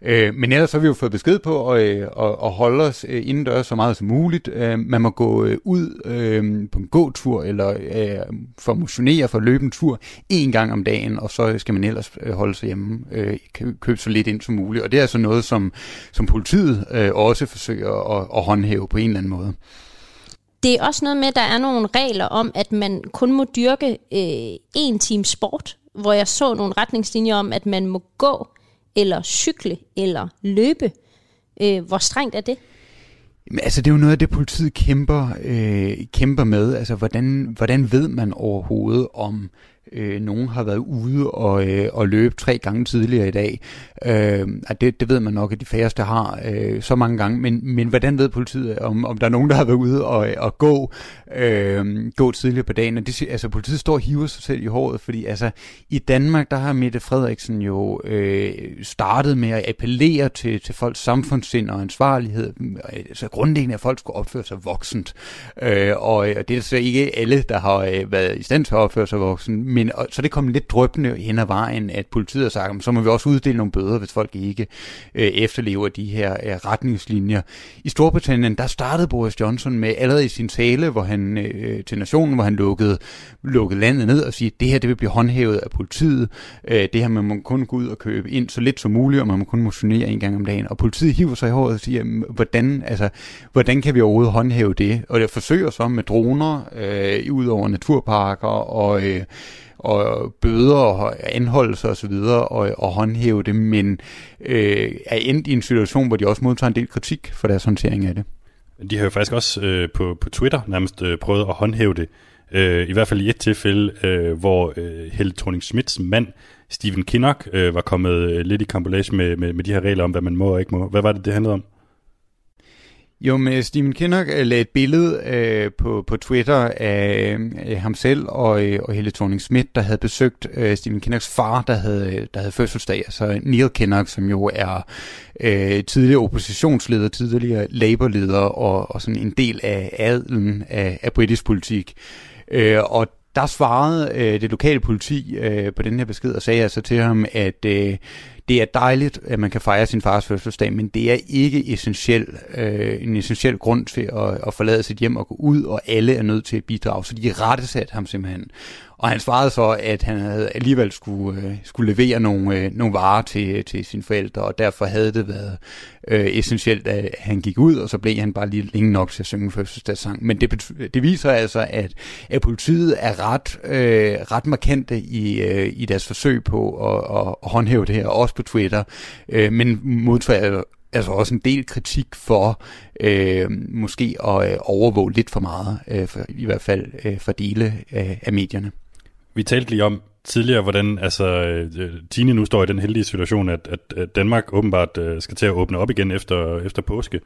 L: Øh, men ellers har vi jo fået besked på at, øh, at, at holde os indendørs så meget som muligt. Øh, man må gå ud øh, på en gåtur eller øh, for at motionere, for at løbe en tur en gang om dagen, og så skal man ellers øh, holde sig hjemme, øh, købe så lidt ind som muligt. Og det er altså noget, som, som politiet øh, også forsøger at, at håndhæve på en eller anden måde.
G: Det er også noget med, at der er nogle regler om, at man kun må dyrke øh, time sport, hvor jeg så nogle retningslinjer om, at man må gå, eller cykle, eller løbe. Øh, hvor strengt er det?
L: Men altså, det er jo noget af det, politiet kæmper, øh, kæmper med. Altså, hvordan, hvordan ved man overhovedet, om øh, nogen har været ude og, øh, og løbe tre gange tidligere i dag. Øh, det, det ved man nok, at de færreste har øh, så mange gange, men, men hvordan ved politiet, om, om der er nogen, der har været ude og, og gå, øh, gå tidligere på dagen? Og det, altså, politiet står og hiver sig selv i håret, fordi altså, i Danmark, der har Mette Frederiksen jo øh, startet med at appellere til, til folks samfundssind og ansvarlighed. Altså grundlæggende, at folk skulle opføre sig voksent. Øh, og, og det er så ikke alle, der har øh, været i stand til at opføre sig voksent, men og, så det kom lidt drøbende hen ad vejen, at politiet har sagt, så må vi også uddele nogle bøder, hvis folk ikke øh, efterlever de her øh, retningslinjer. I Storbritannien, der startede Boris Johnson med allerede i sin tale, hvor han øh, til nationen, hvor han lukkede, lukkede landet ned og siger, at det her det vil blive håndhævet af politiet. Øh, det her, man må kun gå ud og købe ind så lidt som muligt, og man må kun motionere en gang om dagen. Og politiet hiver sig i håret og siger, hvordan, altså, hvordan kan vi overhovedet håndhæve det? Og det forsøger så med droner øh, ud over naturparker og øh, og bøder og anholdelser osv. Og, og håndhæve det, men øh, er endt i en situation, hvor de også modtager en del kritik for deres håndtering af det.
F: De har jo faktisk også øh, på, på Twitter nærmest øh, prøvet at håndhæve det. Øh, I hvert fald i et tilfælde, øh, hvor øh, Helle thorning Schmidts mand, Stephen Kinnock, øh, var kommet øh, lidt i kampolage med, med, med de her regler om, hvad man må og ikke må. Hvad var det, det handlede om?
L: Jo, men øh, Stephen Kinnock øh, lagde et billede øh, på, på Twitter af øh, ham selv og, øh, og Helle thorning Schmidt, der havde besøgt øh, Stephen Kinnocks far, der havde, øh, der havde fødselsdag, altså Neil Kinnock, som jo er øh, tidligere oppositionsleder, tidligere Labour-leder og, og sådan en del af adelen af, af britisk politik. Øh, og der svarede øh, det lokale politi øh, på den her besked og sagde altså til ham, at øh, det er dejligt, at man kan fejre sin fars fødselsdag, men det er ikke essentiel, øh, en essentiel grund til at, at forlade sit hjem og gå ud, og alle er nødt til at bidrage. Så de rettesat ham simpelthen. Og han svarede så, at han havde alligevel skulle, øh, skulle levere nogle, øh, nogle varer til, til sine forældre, og derfor havde det været øh, essentielt, at han gik ud, og så blev han bare lige længe nok til at synge fødselsdagssang. Men det, det viser altså, at, at politiet er ret, øh, ret markante i, øh, i deres forsøg på at, at håndhæve det her, også på Twitter, øh, men modtager altså også en del kritik for øh, måske at øh, overvåge lidt for meget, øh, for, i hvert fald øh, for dele af, af medierne.
F: Vi talte lige om tidligere, hvordan altså, øh, Tine nu står i den heldige situation, at, at, at Danmark åbenbart øh, skal til at åbne op igen efter, efter påske,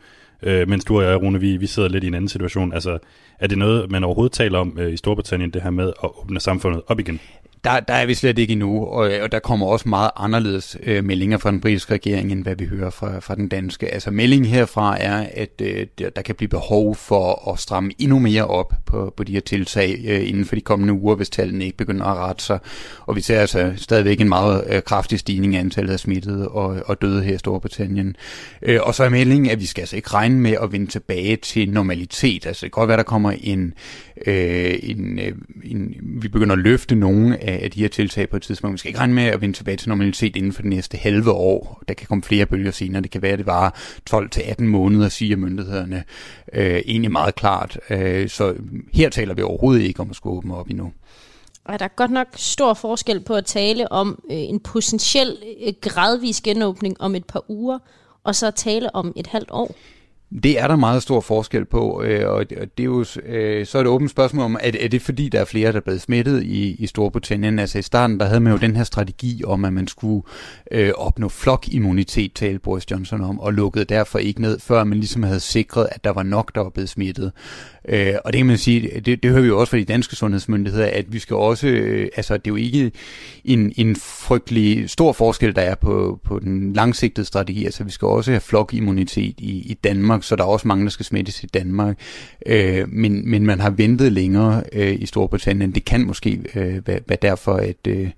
F: øh, mens du og jeg, Rune, vi, vi sidder lidt i en anden situation. Altså, er det noget, man overhovedet taler om øh, i Storbritannien, det her med at åbne samfundet op igen?
L: Der, der er vi slet ikke endnu, og, og der kommer også meget anderledes øh, meldinger fra den britiske regering, end hvad vi hører fra, fra den danske. Altså meldingen herfra er, at øh, der, der kan blive behov for at stramme endnu mere op på, på de her tiltag øh, inden for de kommende uger, hvis tallene ikke begynder at rette sig. Og vi ser altså stadigvæk en meget øh, kraftig stigning i antallet af smittede og, og døde her i Storbritannien. Øh, og så er meldingen, at vi skal altså ikke regne med at vende tilbage til normalitet. Altså det kan godt være, der kommer en, øh, en, øh, en vi begynder at løfte nogle af af, de her tiltag på et tidspunkt. Vi skal ikke regne med at vende tilbage til normalitet inden for de næste halve år. Der kan komme flere bølger senere. Det kan være, at det var 12-18 måneder, siger myndighederne øh, egentlig meget klart. Øh, så her taler vi overhovedet ikke om at skulle åbne op endnu.
G: Og der er godt nok stor forskel på at tale om øh, en potentiel øh, gradvis genåbning om et par uger, og så tale om et halvt år.
L: Det er der meget stor forskel på, øh, og det er jo øh, så er det åbent spørgsmål om, er, er det fordi, der er flere, der er blevet smittet i, i Storbritannien? Altså i starten, der havde man jo den her strategi om, at man skulle øh, opnå flokimmunitet, talte Boris Johnson om, og lukkede derfor ikke ned, før man ligesom havde sikret, at der var nok, der var blevet smittet. Øh, og det kan man sige, det, det hører vi jo også fra de danske sundhedsmyndigheder, at vi skal også, øh, altså det er jo ikke en, en frygtelig stor forskel, der er på, på den langsigtede strategi, altså vi skal også have flokimmunitet i, i Danmark, så der er også mange, der skal smittes i Danmark, øh, men, men man har ventet længere øh, i Storbritannien. Det kan måske øh, være, være derfor, at, øh,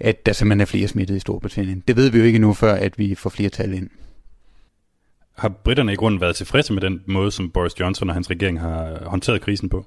L: at der simpelthen er flere smittede i Storbritannien. Det ved vi jo ikke nu, før at vi får flere tal ind
F: har britterne i grunden været tilfredse med den måde, som Boris Johnson og hans regering har håndteret krisen på?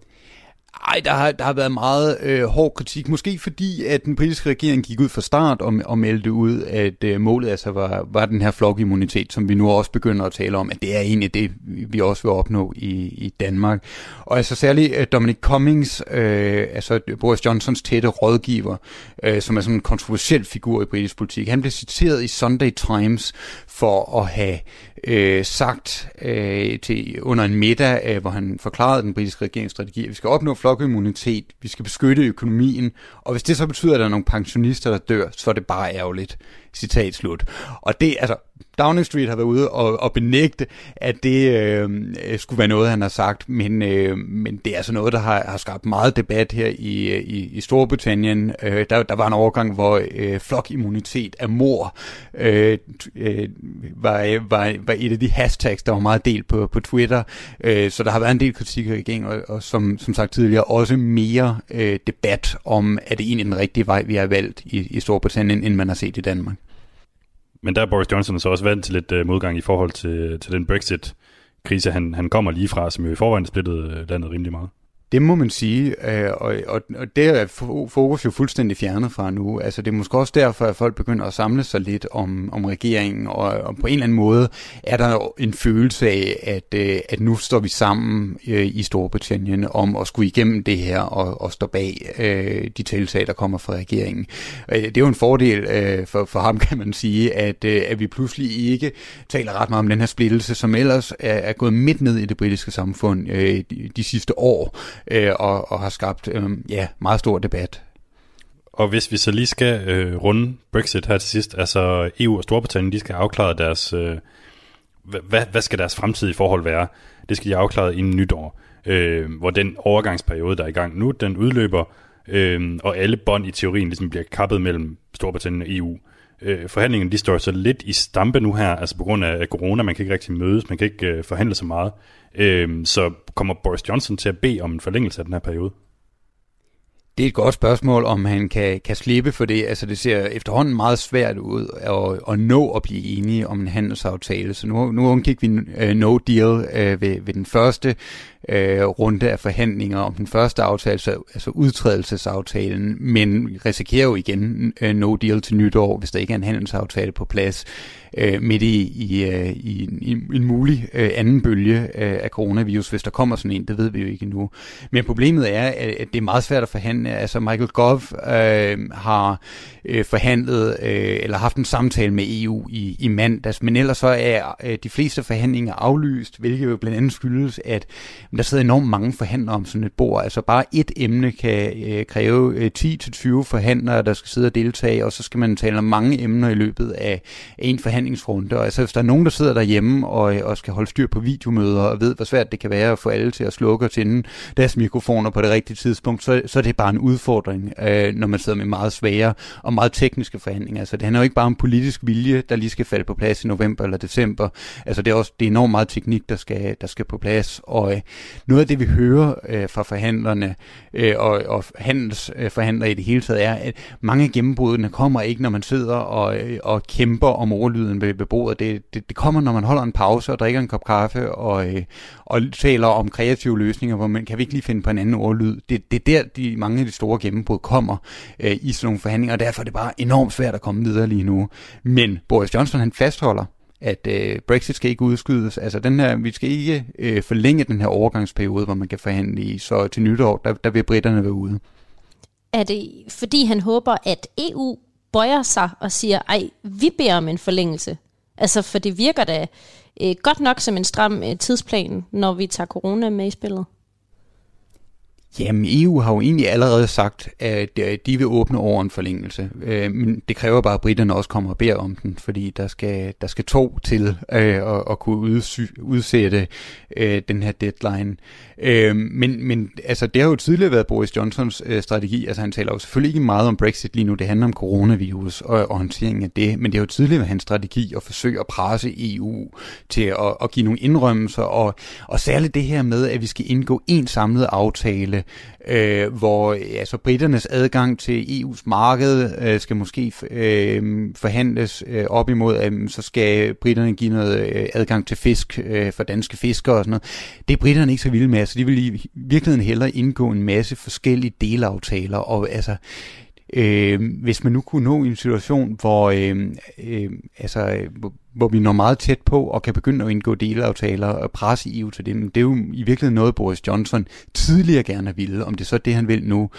L: Ej, der har, der har været meget øh, hård kritik. Måske fordi, at den britiske regering gik ud fra start og, og meldte ud, at øh, målet altså var, var den her flokimmunitet, som vi nu også begynder at tale om, at det er egentlig det, vi også vil opnå i, i Danmark. Og altså særligt øh, Dominic Cummings, øh, altså Boris Johnsons tætte rådgiver, øh, som er sådan en kontroversiel figur i britisk politik, han blev citeret i Sunday Times for at have øh, sagt øh, til under en middag, øh, hvor han forklarede den britiske regeringsstrategi, at vi skal opnå flokimmunitet, vi skal beskytte økonomien, og hvis det så betyder, at der er nogle pensionister, der dør, så er det bare ærgerligt. Citat slut. Og det, altså, Downing Street har været ude og, og benægte, at det øh, skulle være noget, han har sagt, men, øh, men det er altså noget, der har, har skabt meget debat her i, i, i Storbritannien. Øh, der, der var en overgang, hvor øh, flokimmunitet af mor øh, øh, var, var, var et af de hashtags, der var meget delt på, på Twitter. Øh, så der har været en del kritik af regeringen, og, og som, som sagt tidligere, også mere øh, debat om, er det egentlig den rigtige vej, vi har valgt i, i Storbritannien, end man har set i Danmark.
F: Men der er Boris Johnson så også vant til lidt øh, modgang i forhold til, til den Brexit-krise, han, han kommer lige fra, som jo i forvejen splittede øh, landet rimelig meget.
L: Det må man sige, øh, og, og, og det er fokus jo fuldstændig fjernet fra nu. Altså det er måske også derfor, at folk begynder at samle sig lidt om, om regeringen, og, og på en eller anden måde er der en følelse af, at, øh, at nu står vi sammen øh, i Storbritannien om at skulle igennem det her og, og stå bag de tiltag, der kommer fra regeringen. Det er jo en fordel for, for ham, *laughs* kan man sige, at, at vi pludselig ikke taler ret meget om den her splittelse, som ellers er, er gået midt ned i det britiske samfund de, de sidste år øh, og, og har skabt øh, ja, meget stor debat.
F: Og hvis vi så lige skal øh, runde Brexit her til sidst, altså EU og Storbritannien, de skal afklare deres, øh, hvad, hvad skal deres fremtidige forhold være? Det skal de afklare inden nytår, øh, hvor den overgangsperiode, der er i gang nu, den udløber, øh, og alle bånd i teorien ligesom bliver kappet mellem Storbritannien og EU. Øh, forhandlingerne de står så lidt i stampe nu her, altså på grund af corona, man kan ikke rigtig mødes, man kan ikke øh, forhandle så meget. Øh, så kommer Boris Johnson til at bede om en forlængelse af den her periode?
L: Det er et godt spørgsmål, om han kan, kan slippe for det. Altså det ser efterhånden meget svært ud at, at nå at blive enige om en handelsaftale. Så nu, nu undgik vi uh, no deal uh, ved, ved den første uh, runde af forhandlinger om den første aftale, så, altså udtrædelsesaftalen, men risikerer jo igen uh, no deal til nytår, hvis der ikke er en handelsaftale på plads øh, midt i, i, øh, i, i, i en mulig øh, anden bølge øh, af coronavirus, hvis der kommer sådan en, det ved vi jo ikke endnu. Men problemet er, at det er meget svært at forhandle. Altså Michael Gove øh, har øh, forhandlet øh, eller haft en samtale med EU i, i mandags, men ellers så er øh, de fleste forhandlinger aflyst, hvilket jo blandt andet skyldes, at der sidder enormt mange forhandlere om sådan et bord. Altså bare et emne kan øh, kræve øh, 10-20 forhandlere, der skal sidde og deltage, og så skal man tale om mange emner i løbet af en forhandling forhandlingsrunde. Og altså, hvis der er nogen, der sidder derhjemme og, øh, og skal holde styr på videomøder og ved, hvor svært det kan være at få alle til at slukke og tænde deres mikrofoner på det rigtige tidspunkt, så, så er det bare en udfordring, øh, når man sidder med meget svære og meget tekniske forhandlinger. Altså, det handler jo ikke bare om politisk vilje, der lige skal falde på plads i november eller december. Altså, det er også det er enormt meget teknik, der skal, der skal på plads. Og øh, noget af det, vi hører øh, fra forhandlerne øh, og, og handelsforhandlere øh, i det hele taget, er, at mange af gennembrudene kommer ikke, når man sidder og, øh, og kæmper om ordlyden lyden ved, ved bordet. Det, det, det kommer, når man holder en pause og drikker en kop kaffe og, øh, og taler om kreative løsninger, hvor man kan vi ikke lige finde på en anden ordlyd. Det, det er der, de, mange af de store gennembrud kommer øh, i sådan nogle forhandlinger, og derfor er det bare enormt svært at komme videre lige nu. Men Boris Johnson, han fastholder, at øh, Brexit skal ikke udskydes. Altså den her, vi skal ikke øh, forlænge den her overgangsperiode, hvor man kan forhandle i. Så til nytår, der, der vil britterne være ude.
G: Er det fordi han håber, at EU bøjer sig og siger, ej, vi beder om en forlængelse. Altså, for det virker da øh, godt nok som en stram øh, tidsplan, når vi tager corona med i spillet.
L: Jamen, EU har jo egentlig allerede sagt, at øh, de vil åbne over en forlængelse. Øh, men det kræver bare, at britterne også kommer og beder om den, fordi der skal, der skal to til øh, at, at kunne udsætte den her deadline. Men, men altså, det har jo tidligere været Boris Johnsons strategi. Altså, han taler jo selvfølgelig ikke meget om Brexit lige nu. Det handler om coronavirus og, og håndteringen af det. Men det har jo tidligere været hans strategi at forsøge at presse EU til at, at give nogle indrømmelser. Og, og særligt det her med, at vi skal indgå en samlet aftale øh, hvor altså, britternes adgang til EU's marked øh, skal måske øh, forhandles øh, op imod, at øh, så skal britterne give noget øh, adgang til fisk øh, for danske fiskere og sådan noget. Det er britterne ikke så vilde med, så altså, de vil i virkeligheden hellere indgå en masse forskellige delaftaler, og altså øh, hvis man nu kunne nå en situation, hvor øh, øh, altså, øh, hvor vi når meget tæt på og kan begynde at indgå delaftaler og presse EU til det. Men det er jo i virkeligheden noget, Boris Johnson tidligere gerne ville. Om det så er det, han vil nu,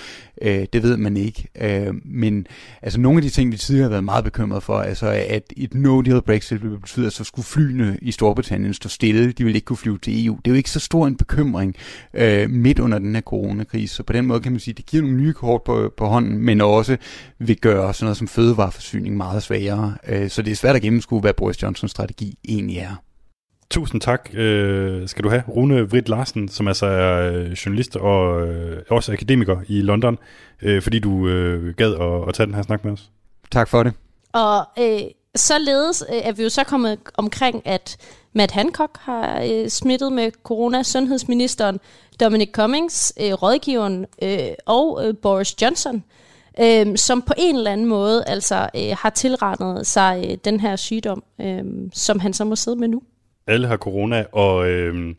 L: øh, det ved man ikke. Øh, men altså nogle af de ting, vi tidligere har været meget bekymrede for, altså at et no-deal Brexit ville betyde, at så skulle flyene i Storbritannien stå stille. De ville ikke kunne flyve til EU. Det er jo ikke så stor en bekymring øh, midt under den her coronakrise. Så på den måde kan man sige, at det giver nogle nye kort på, på hånden, men også vil gøre sådan noget som fødevareforsyning meget sværere. Øh, så det er svært at gennemskue, hvad Boris Johnsons strategi egentlig er.
F: Tusind tak øh, skal du have, Rune Vrit Larsen, som altså er øh, journalist og øh, også akademiker i London, øh, fordi du øh, gad at, at tage den her snak med os.
L: Tak for det.
G: Og øh, således øh, er vi jo så kommet omkring, at Matt Hancock har øh, smittet med corona, sundhedsministeren Dominic Cummings, øh, rådgiveren øh, og øh, Boris Johnson øh, Øhm, som på en eller anden måde altså øh, har tilrettet sig øh, den her sygdom, øh, som han så må sidde med nu.
F: Alle har corona, og, øh,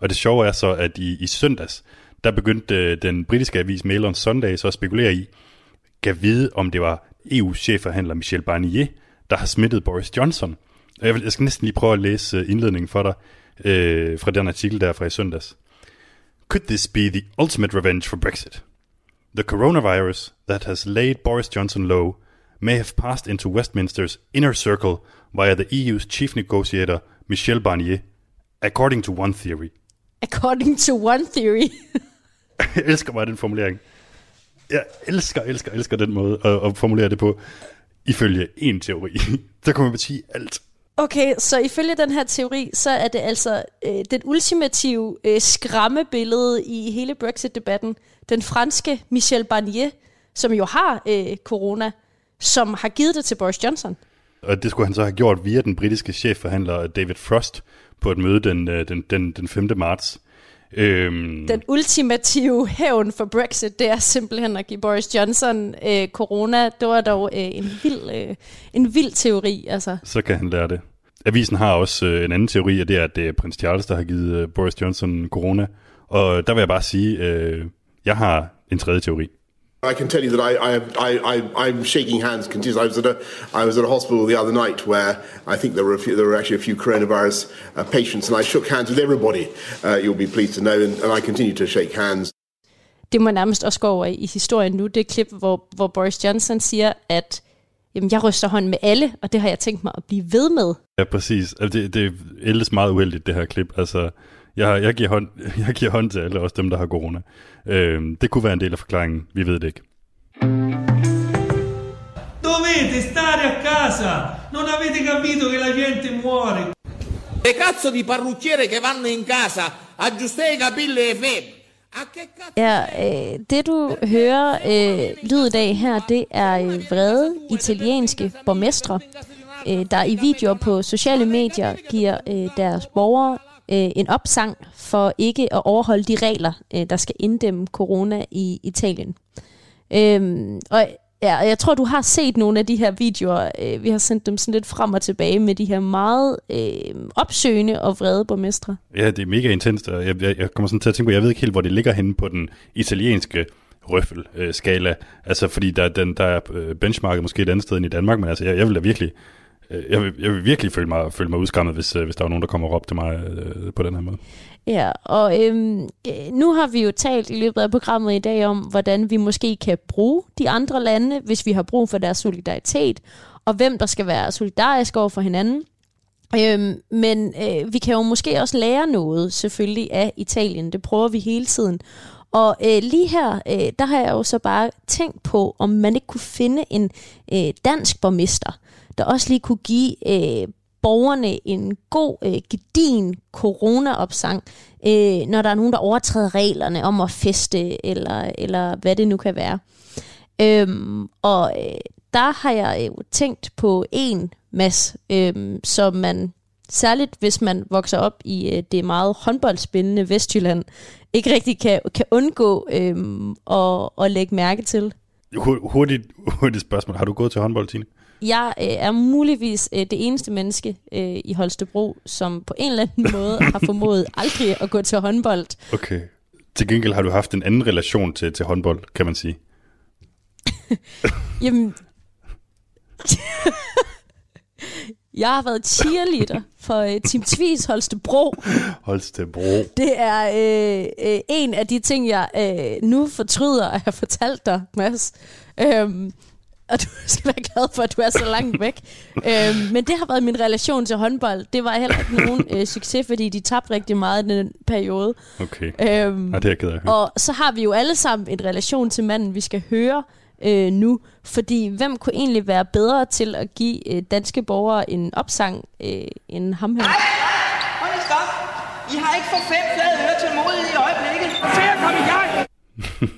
F: og det sjove er så, at i, i søndags, der begyndte øh, den britiske avis Mail on Sunday så at spekulere i, kan vide, om det var EU's chefforhandler Michel Barnier, der har smittet Boris Johnson. Jeg, vil, jeg skal næsten lige prøve at læse øh, indledningen for dig øh, fra den artikel der fra i søndags. Could this be the ultimate revenge for Brexit? The coronavirus that has laid Boris Johnson low may have passed into Westminster's inner circle via the EU's chief negotiator, Michel Barnier, according to one theory. *laughs*
G: According to one theory?
F: jeg elsker bare den formulering. Jeg elsker, elsker, elsker den måde at, at formulere det på. Ifølge en teori. *laughs* Så kan man sige alt.
G: Okay, så ifølge den her teori, så er det altså øh, den ultimative øh, skræmmebillede i hele Brexit-debatten. Den franske Michel Barnier, som jo har øh, corona, som har givet det til Boris Johnson.
F: Og det skulle han så have gjort via den britiske chefforhandler David Frost på et møde den, øh, den, den, den 5. marts. Øhm,
G: Den ultimative hævn for Brexit, det er simpelthen at give Boris Johnson øh, corona. Det var dog øh, en, vild, øh, en vild teori. Altså.
F: så kan han lære det. Avisen har også øh, en anden teori, og det er, at det er prins Charles, der har givet øh, Boris Johnson corona. Og der vil jeg bare sige, øh, jeg har en tredje teori.
K: I can tell you that I, I, I, I, I'm shaking hands continuously. I was, at a, I was at a hospital the other night where I think there were, a few, there were actually a few coronavirus uh, patients, and I shook hands with everybody, uh, you'll be pleased to know, and, and I continue to shake hands.
G: Det må nærmest også gå over i, historien nu. Det klip, hvor, hvor Boris Johnson siger, at jamen, jeg ryster hånd med alle, og det har jeg tænkt mig at blive ved med.
F: Ja, præcis. Altså, det, det er ellers meget uheldigt, det her klip. Altså, jeg, jeg, giver hånd, *laughs* jeg giver hånd til alle, også dem, der har corona. Øh, det kunne være en del af forklaringen. Vi ved det ikke.
M: Dovete stare a casa! Non avete capito che la gente muore!
N: Le cazzo di parrucchiere che vanno in casa a aggiustare i capelli e febbre.
G: Ja, øh, det du hører øh, lyd i dag her, det er øh, vrede italienske borgmestre, øh, der i videoer på sociale medier giver øh, deres borgere øh, en opsang for ikke at overholde de regler, øh, der skal inddæmme corona i Italien. Øhm, og ja, og jeg tror, du har set nogle af de her videoer. Øh, vi har sendt dem sådan lidt frem og tilbage med de her meget øh, opsøgende og vrede borgmestre.
F: Ja, det er mega intenst, og jeg, jeg, jeg kommer sådan til at tænke på, jeg ved ikke helt, hvor det ligger henne på den italienske røffel-skala. Altså, fordi der, den, der er øh, benchmarket måske et andet sted end i Danmark, men altså, jeg, jeg vil da virkelig, Øh, jeg vil, jeg vil virkelig føle mig, føle mig udskammet, hvis, øh, hvis der var nogen, der kommer og råbte mig øh, på den her måde.
G: Ja, og øhm, øh, nu har vi jo talt i løbet af programmet i dag om, hvordan vi måske kan bruge de andre lande, hvis vi har brug for deres solidaritet, og hvem der skal være solidarisk over for hinanden. Øhm, men øh, vi kan jo måske også lære noget selvfølgelig af Italien. Det prøver vi hele tiden. Og øh, lige her, øh, der har jeg jo så bare tænkt på, om man ikke kunne finde en øh, dansk borgmester, der også lige kunne give øh, borgerne en god, øh, gedin corona-opsang, øh, når der er nogen, der overtræder reglerne om at feste, eller, eller hvad det nu kan være. Øhm, og øh, der har jeg jo tænkt på en masse, øh, som man, særligt hvis man vokser op i øh, det meget håndboldspillende Vestjylland, ikke rigtig kan, kan undgå øh, at, at lægge mærke til.
F: Hurtigt, hurtigt spørgsmål. Har du gået til håndbold, Tine?
G: Jeg øh, er muligvis øh, det eneste menneske øh, i Holstebro, som på en eller anden måde *laughs* har formået aldrig at gå til håndbold.
F: Okay. Til gengæld har du haft en anden relation til, til håndbold, kan man sige. *laughs*
G: Jamen... *laughs* Jeg har været cheerleader for øh, Team Tvis Holstebro.
F: Holstebro.
G: Det er øh, øh, en af de ting, jeg øh, nu fortryder at have fortalt dig, Mads. Øhm, *laughs* og du skal være glad for, at du er så langt væk. *laughs* øhm, men det har været min relation til håndbold. Det var heller ikke nogen øh, succes, fordi de tabte rigtig meget i den periode.
F: Okay.
G: Øhm,
F: ja, det er jeg ked af.
G: Og så har vi jo alle sammen en relation til manden, vi skal høre øh, nu. Fordi hvem kunne egentlig være bedre til at give øh, danske borgere en opsang øh, end ham her?
O: Hold lige stop. I har ikke for fem flade øre til modet i øjeblikket. Se at komme i gang. *laughs*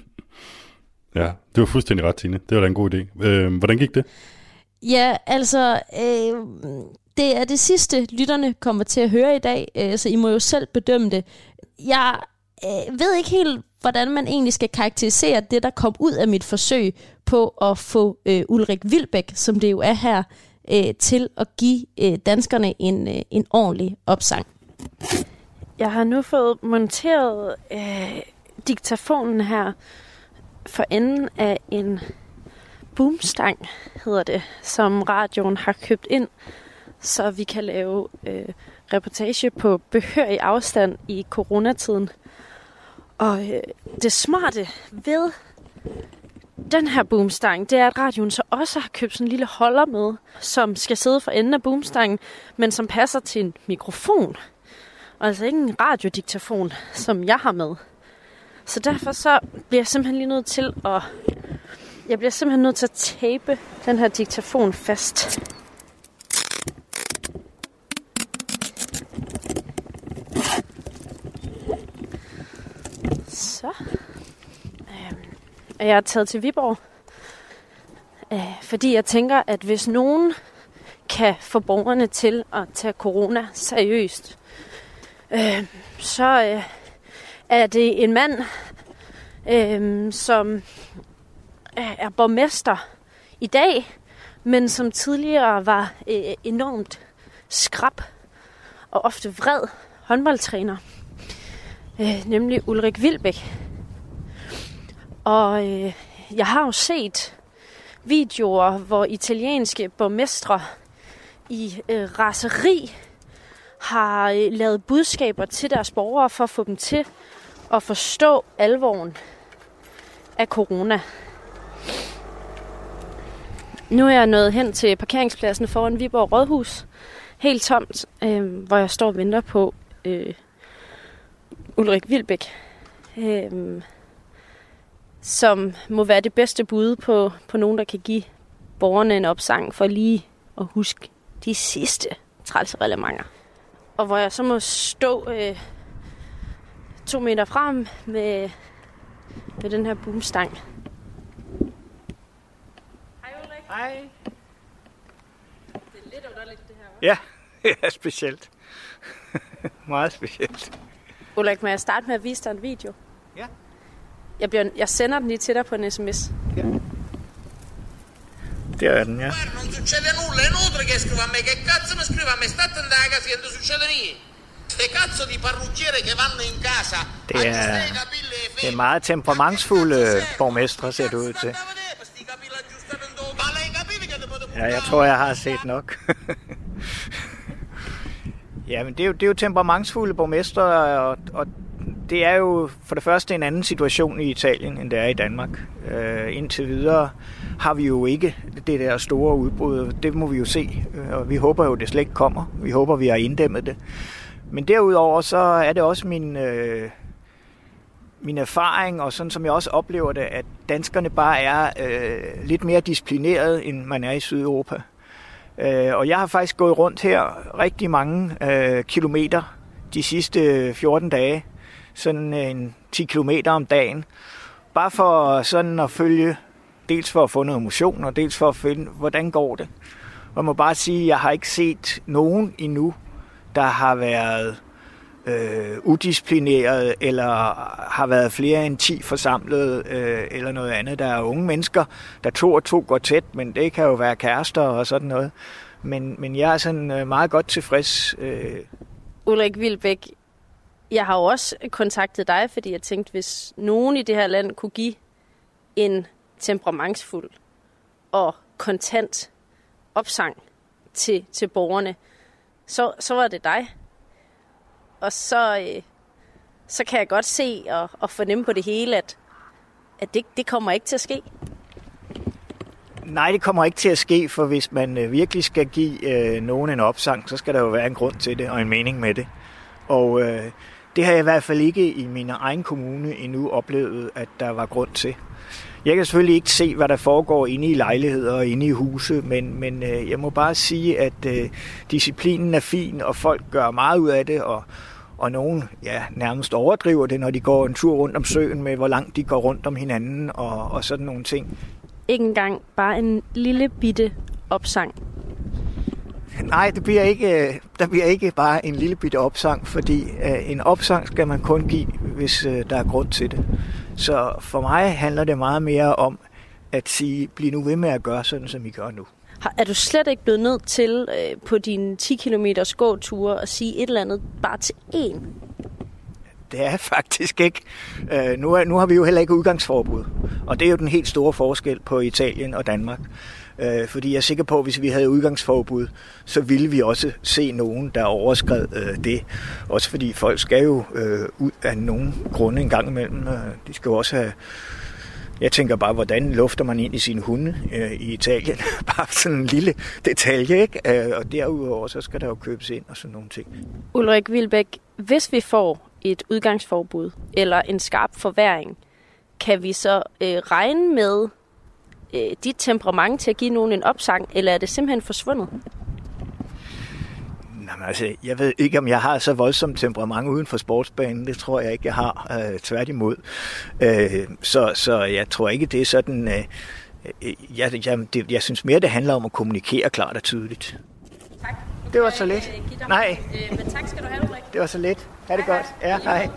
F: Ja, det var fuldstændig ret, Tine. Det var da en god idé. Øh, hvordan gik det?
G: Ja, altså, øh, det er det sidste, lytterne kommer til at høre i dag, øh, så I må jo selv bedømme det. Jeg øh, ved ikke helt, hvordan man egentlig skal karakterisere det, der kom ud af mit forsøg på at få øh, Ulrik Vilbæk, som det jo er her, øh, til at give øh, danskerne en, øh, en ordentlig opsang. Jeg har nu fået monteret øh, diktafonen her for enden af en boomstang, hedder det, som radioen har købt ind, så vi kan lave øh, reportage på behørig afstand i coronatiden. Og øh, det smarte ved den her boomstang, det er, at radioen så også har købt sådan en lille holder med, som skal sidde for enden af boomstangen, men som passer til en mikrofon. Og altså ikke en radiodiktafon, som jeg har med. Så derfor så bliver jeg simpelthen lige nødt til at... Jeg bliver simpelthen nødt til at tape den her diktafon fast. Så. Øhm, og jeg er taget til Viborg. Øh, fordi jeg tænker, at hvis nogen kan få borgerne til at tage corona seriøst, øh, så... Øh, er det en mand, øh, som er borgmester i dag, men som tidligere var øh, enormt skrab og ofte vred håndboldtræner, øh, nemlig Ulrik Vilbæk. Og øh, jeg har jo set videoer, hvor italienske borgmestre i øh, raseri har øh, lavet budskaber til deres borgere for at få dem til at forstå alvoren af corona. Nu er jeg nået hen til parkeringspladsen foran Viborg Rådhus. Helt tomt, øh, hvor jeg står og venter på øh, Ulrik Vilbæk. Øh, som må være det bedste bud på, på nogen, der kan give borgerne en opsang for lige at huske de sidste trælserelementer. Og hvor jeg så må stå øh, to meter frem med, med den her boomstang.
P: Hej.
G: Det er lidt underligt, det her,
P: Ja, *laughs* er specielt. *laughs* Meget specielt.
G: Ulrik, må jeg starte med at vise dig en video?
P: Ja.
G: Jeg, bliver, jeg sender den lige til dig på en sms.
P: Ja. Der er den, ja.
N: Non succede nulla, è inutile che scriva a me. Che cazzo mi scrive a me? State a casa che non succede niente. Ste cazzo di parrucchiere che vanno in casa.
P: Det er, det er meget temperamentsfulde borgmestre, ser det ud til. Ja, jeg tror, jeg har set nok. *laughs* ja, men det er jo, det er jo temperamentsfulde borgmestre, og, og det er jo for det første en anden situation i Italien, end det er i Danmark. Øh, indtil videre har vi jo ikke det der store udbrud. Det må vi jo se, og vi håber jo, det slet ikke kommer. Vi håber, vi har inddæmmet det. Men derudover så er det også min, øh, min erfaring, og sådan som jeg også oplever det, at danskerne bare er øh, lidt mere disciplineret, end man er i Sydeuropa. Øh, og jeg har faktisk gået rundt her rigtig mange øh, kilometer de sidste øh, 14 dage, sådan øh, en 10 kilometer om dagen, bare for sådan at følge, dels for at få noget motion, og dels for at finde, hvordan går det. Og jeg må bare sige, at jeg har ikke set nogen endnu, der har været øh, udisciplineret, eller har været flere end 10 forsamlet, øh, eller noget andet. Der er unge mennesker, der to og to går tæt, men det kan jo være kærester og sådan noget. Men, men jeg er sådan øh, meget godt tilfreds. Øh.
G: Ulrik Vilbæk, jeg har jo også kontaktet dig, fordi jeg tænkte, hvis nogen i det her land kunne give en temperamentsfuld og kontant opsang til, til borgerne, så, så var det dig. Og så, øh, så kan jeg godt se og, og fornemme på det hele, at, at det, det kommer ikke til at ske.
P: Nej, det kommer ikke til at ske, for hvis man øh, virkelig skal give øh, nogen en opsang, så skal der jo være en grund til det og en mening med det. Og øh, det har jeg i hvert fald ikke i min egen kommune endnu oplevet, at der var grund til. Jeg kan selvfølgelig ikke se, hvad der foregår inde i lejligheder og inde i huse, men, men øh, jeg må bare sige, at øh, disciplinen er fin, og folk gør meget ud af det, og, og nogen ja, nærmest overdriver det, når de går en tur rundt om søen med, hvor langt de går rundt om hinanden og, og sådan nogle ting.
G: Ikke engang bare en lille bitte opsang.
P: Nej, det bliver ikke, der bliver ikke bare en lille bitte opsang, fordi øh, en opsang skal man kun give, hvis øh, der er grund til det. Så for mig handler det meget mere om at sige, bliv nu ved med at gøre sådan, som I gør nu.
G: Er du slet ikke blevet nødt til øh, på dine 10 km gåture at sige et eller andet bare til én?
P: Det er *laughs* faktisk ikke. Øh, nu, er, nu har vi jo heller ikke udgangsforbud, og det er jo den helt store forskel på Italien og Danmark. Øh, fordi jeg er sikker på, at hvis vi havde udgangsforbud, så ville vi også se nogen, der overskred øh, det. Også fordi folk skal jo øh, ud af nogen grunde en gang imellem. De skal jo også have... Jeg tænker bare, hvordan lufter man ind i sine hunde øh, i Italien? *laughs* bare sådan en lille detalje, ikke? Øh, og derudover, så skal der jo købes ind og sådan nogle ting.
G: Ulrik Vilbæk, hvis vi får et udgangsforbud eller en skarp forværing, kan vi så øh, regne med øh, dit temperament til at give nogen en opsang, eller er det simpelthen forsvundet?
P: altså, jeg ved ikke, om jeg har så voldsomt temperament uden for sportsbanen. Det tror jeg ikke, jeg har. Øh, tværtimod. Øh, så, så jeg tror ikke, det er sådan... Øh, øh jeg, jeg, det, jeg synes mere, det handler om at kommunikere klart og tydeligt.
G: Tak.
P: Det var så let. Nej.
G: Øh, men tak skal du have, Ulrik.
P: Det var så let. Ha' det godt. Ja, hej. hej.